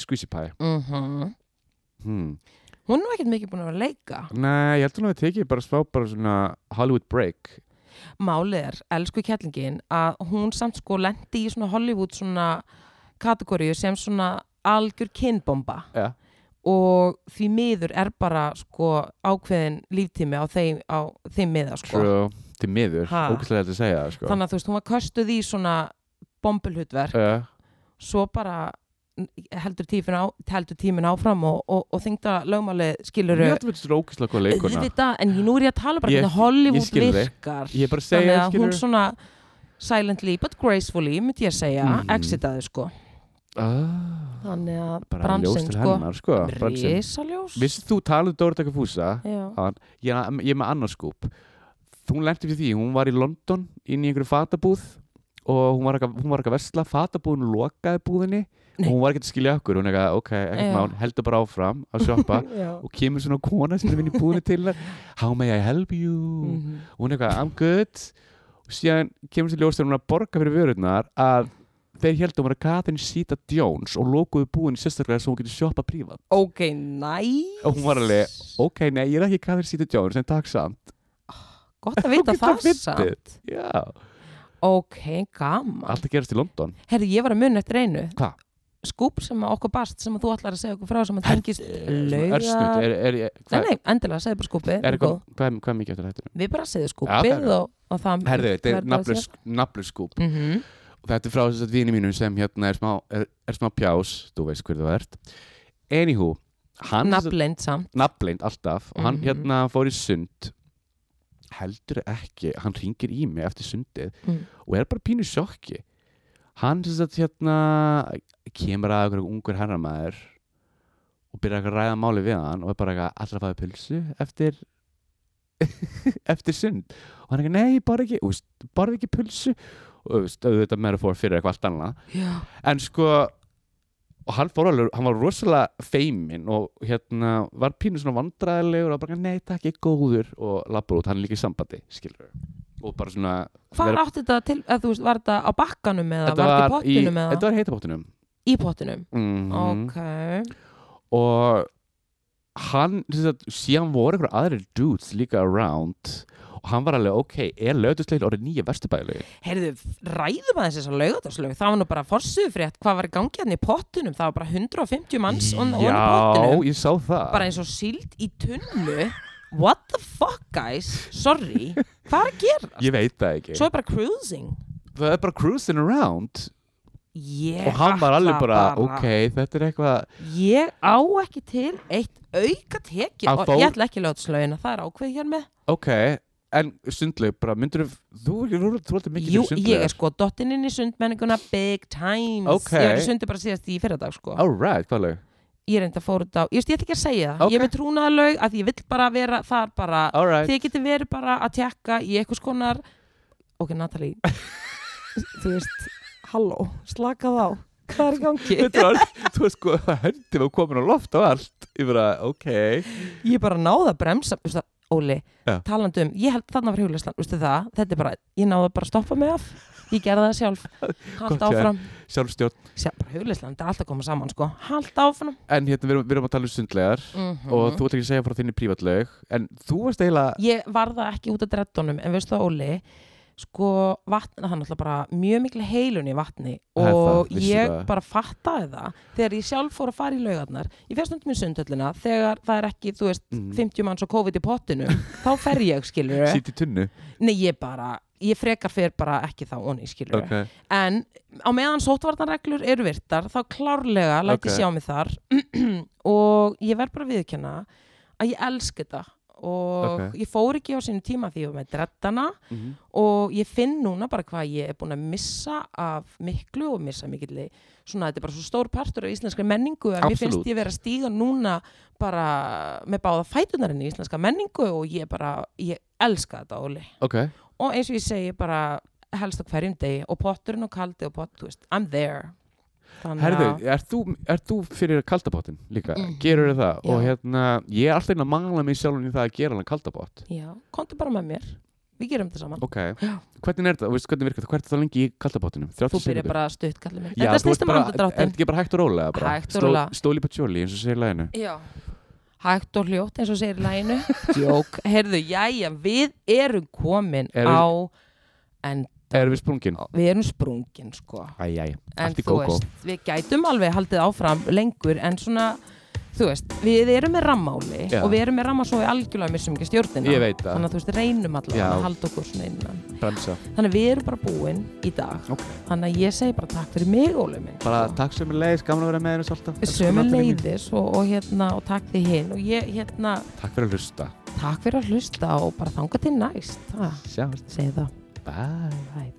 squeezy pie Mhm. hmm. Hún er ekkert mikið búin að vera að leika. Nei, ég held að hún hefði tekið bara smá bara svona Hollywood break. Málið er, elsku kettlingin að hún samt sko lendi í svona Hollywood svona kategóriu sem svona algjör kynbomba. Ja. og því miður er bara sko ákveðin líftími á þeim, á þeim miða sko. True. Til miður, ógæslega þetta að segja það, sko. þannig að þú veist, hún var köstuð í svona bombulhutverk, uh, svo bara heldur tímin, á, heldur tímin áfram og, og, og þingda lögmáli skilur ég held að þetta er ógæslega góð leikuna en nú er ég að tala bara hvernig Hollywood virkar. Ég bara að þannig að hún svona silently but gracefully, myndi ég segja Mhm. exitaði sko. Ah, þannig að til sko. hennar, sko risaljós. Vissið þú talið Dóra Taka Fúsa? Já. Hann- ég, er með annars skúp hún lendi fyrir því, hún var í London inn í einhverju fatabúð og hún var ekki, að versla, fatabúðin lokaði búðinni Nei. og hún var ekki að skilja okkur hún ekki, ok, ekkert mál, heldur bara áfram að shoppa og kemur svona kona sem er inn í búðinni til hennar how may I help you? Mhm. og hún eitthvað, I'm good. Og síðan kemur sér ljós þegar hún að borga fyrir vörurnar að þeir heldum að Catherine Zeta Jones og lokuðu búin sérstaklega svo hún getur shoppa prívat. Ok, næs og hún var alveg, ok, nei, ég er ekki Catherine Zeta Jones en takk samt gott að vita það samt. já, ok, gaman. Allt að gerast í London. Herri, ég var að mun eftir einu. Hva? skúp sem að okkur bast sem að þú ætlar að segja okkur frá sem að tengist Svona lauga örsnutt, er, er, er, nei, endilega, segðu bara er eitthvað, hvað, hvað er mikið eftir þetta? við bara segðu Já, skúpið ok. og, og það Herðu, þetta er nafnlaus skúp. Mm -hmm. og þetta er frá þess að vini mínum sem hérna er smá, er, er smá pjás, þú veist hver þú ert. Anywho, hann nafnleind samt. Nafnleind alltaf. Og hann Mhm. hérna fór í sund heldur ekki, hann ringir í mig eftir sundið mm. og er bara pínu sjokki. Hann sem sagt hérna kemur að einhverjum ungur herramæður og byrjar að ræða máli við hann og er bara allra fæði pulsu eftir eftir sund? Og hann er eitthvað, nei, bara ekki, bara ekki pulsu. Og auðvitað metafor fyrir eitthvað allt annað. Já, en sko og hann fór alveg, hann var rosalega feiminn og hérna var pínu svona vandræðilegur og bara nei takk ég er góður. Og lappur út, hann er líka í sambandi skilur og bara svona hvað vera- átti þetta til að þú veist, var þetta á bakkanum eða var þetta í pottinum eða? þetta var heitapottinum. Í pottinum? Mm ok. Og hann, þess að síðan voru einhver aðrir dudes líka around og hann var alveg, ok, er lögðuslegin orðið nýja vesturbæli heyrðu, ræðum aðeins þessar laugardarslög það var nú bara forsuðfrétt, hvað var í gangi hann í pottinum? Það var bara 150 manns on, on í já, pottinum. ég sá það. Bara eins og síld í tunnu. What the fuck guys? Sorry, hvað er að gera? ég veit það ekki. Svo er bara cruising. Það er bara cruising around. Ég og hann var alveg ætla bara, ok, þetta er eitthvað ég á ekki til eitt auka tekið Að og ég ætla ekki lögðslögina, það er ákveð hér með. Ok, en sundlaug bara myndur þú, þú, þú, þú er mikið fyrir ég er sko. dottinn inn í sundmenninguna big times Ok. ég var í sundi bara síðast í fyrradag sko. Alright, hvað lög? ég er enda fór þetta á, ég veist ég ætla ekki að segja það. Ok. ég er með trúnaðalög að ég vill bara vera þar bara, alright, þið getur verið bara að tjekka í eitthvað skonar ok Natalie. Þú veist, halló, slakað á. Hvað er gangi? þú veist sko höndi var komin á loft og allt. Ég bara, ok. Ég bara náði að bremsa veistu það, Óli, Já. talandi um ég held þarna var hjólislan, veistu það, þetta er bara ég náði bara að stoppa mig af. Ég gerði það sjálf, haldt áfram. Sjálfstjórn, Sjá, bara hjólislan, þetta er alltaf komað saman sko. Haldt áfram. En hérna við erum, við erum að tala um sundlegar mm og þú ætla ekki að segja frá þinni prívatlaug en þú varst eiginlega ég var það ekki út af dreddunum en veistu það Óli sko vatn, það er náttúrulega bara mjög miklu heilun í vatni og það, ég það. bara fattaði það þegar ég sjálf fór að fara í laugarnar ég fer stundum í sundhöllina þegar það er ekki, þú veist, Mm. 50 manns og COVID í pottinu þá fer ég, skilur Sýtt í tunnu nei, ég bara, ég frekar fer bara ekki þá onni, skilur Ok, en á meðan sótvarnarreglur eru virtar þá klárlega læti Ok. sjá mig þar og ég verð bara að viðkjanna að ég elska þetta og Ok. ég fór ekki á sínum tíma því ég var með dreddana mhm, og ég finn núna bara hvað ég er búin að missa af miklu og missa mikilli svona þetta er bara svo stór partur af íslenska menningu að mér Absolutt. finnst ég vera að stíga núna bara með báða fætunarinn í íslenska menningu og ég bara, ég elska þetta Óli ok og eins og ég segi bara helst á hverjum degi og potturinn og kaldi og pott, I'm there Herðu, að- er þú, er þú fyrir kaldabottin líka? Mhm. Gerur það? Já. Og hérna, ég er alltaf inn að mangla mig sjálfum í það að gera hann kaldabott Já, komdu bara með mér Við gerum þetta saman Ok, Já. hvernig er það? Veist, hvernig virkar það? Hvert er það lengi í kaldabottinum? Þú byrjar bara stutt kallið minn Já, Þetta þú ert snýst um bara, er þetta ekki bara hægt og rólega? Bara? Hægt og rólega. Stóli på tjóli, eins og segir læginu Já Hægt og hljótt eins og segir læginu Jók, heyrðu, jæja, við erum komin Erum- á Erum við sprungin? við erum sprungin sko. Æj, æj, En allt í veist, við gætum alveg haldið áfram lengur En svona, þú veist, við erum með rammáli Já. Og við erum með ramma svo við algjörlega missum ekki stjórnina. Ég veit það. Þannig að þú veist, reynum allavega að halda okkur svona innan. Bremsa. Þannig að við erum bara búin í dag. Ok. Þannig að ég segi bara takk fyrir mig, Óli minn. Bara takk sömu leiðis, gaman að vera með henni svolítið Sömu leiðis og, og, hérna, og takk því hinn og ég hérna, Takk fyrir að hlusta. Takk fyrir að hlusta og bara þanga til næst. Ha, Sjáumst. Segi það Bye Bye.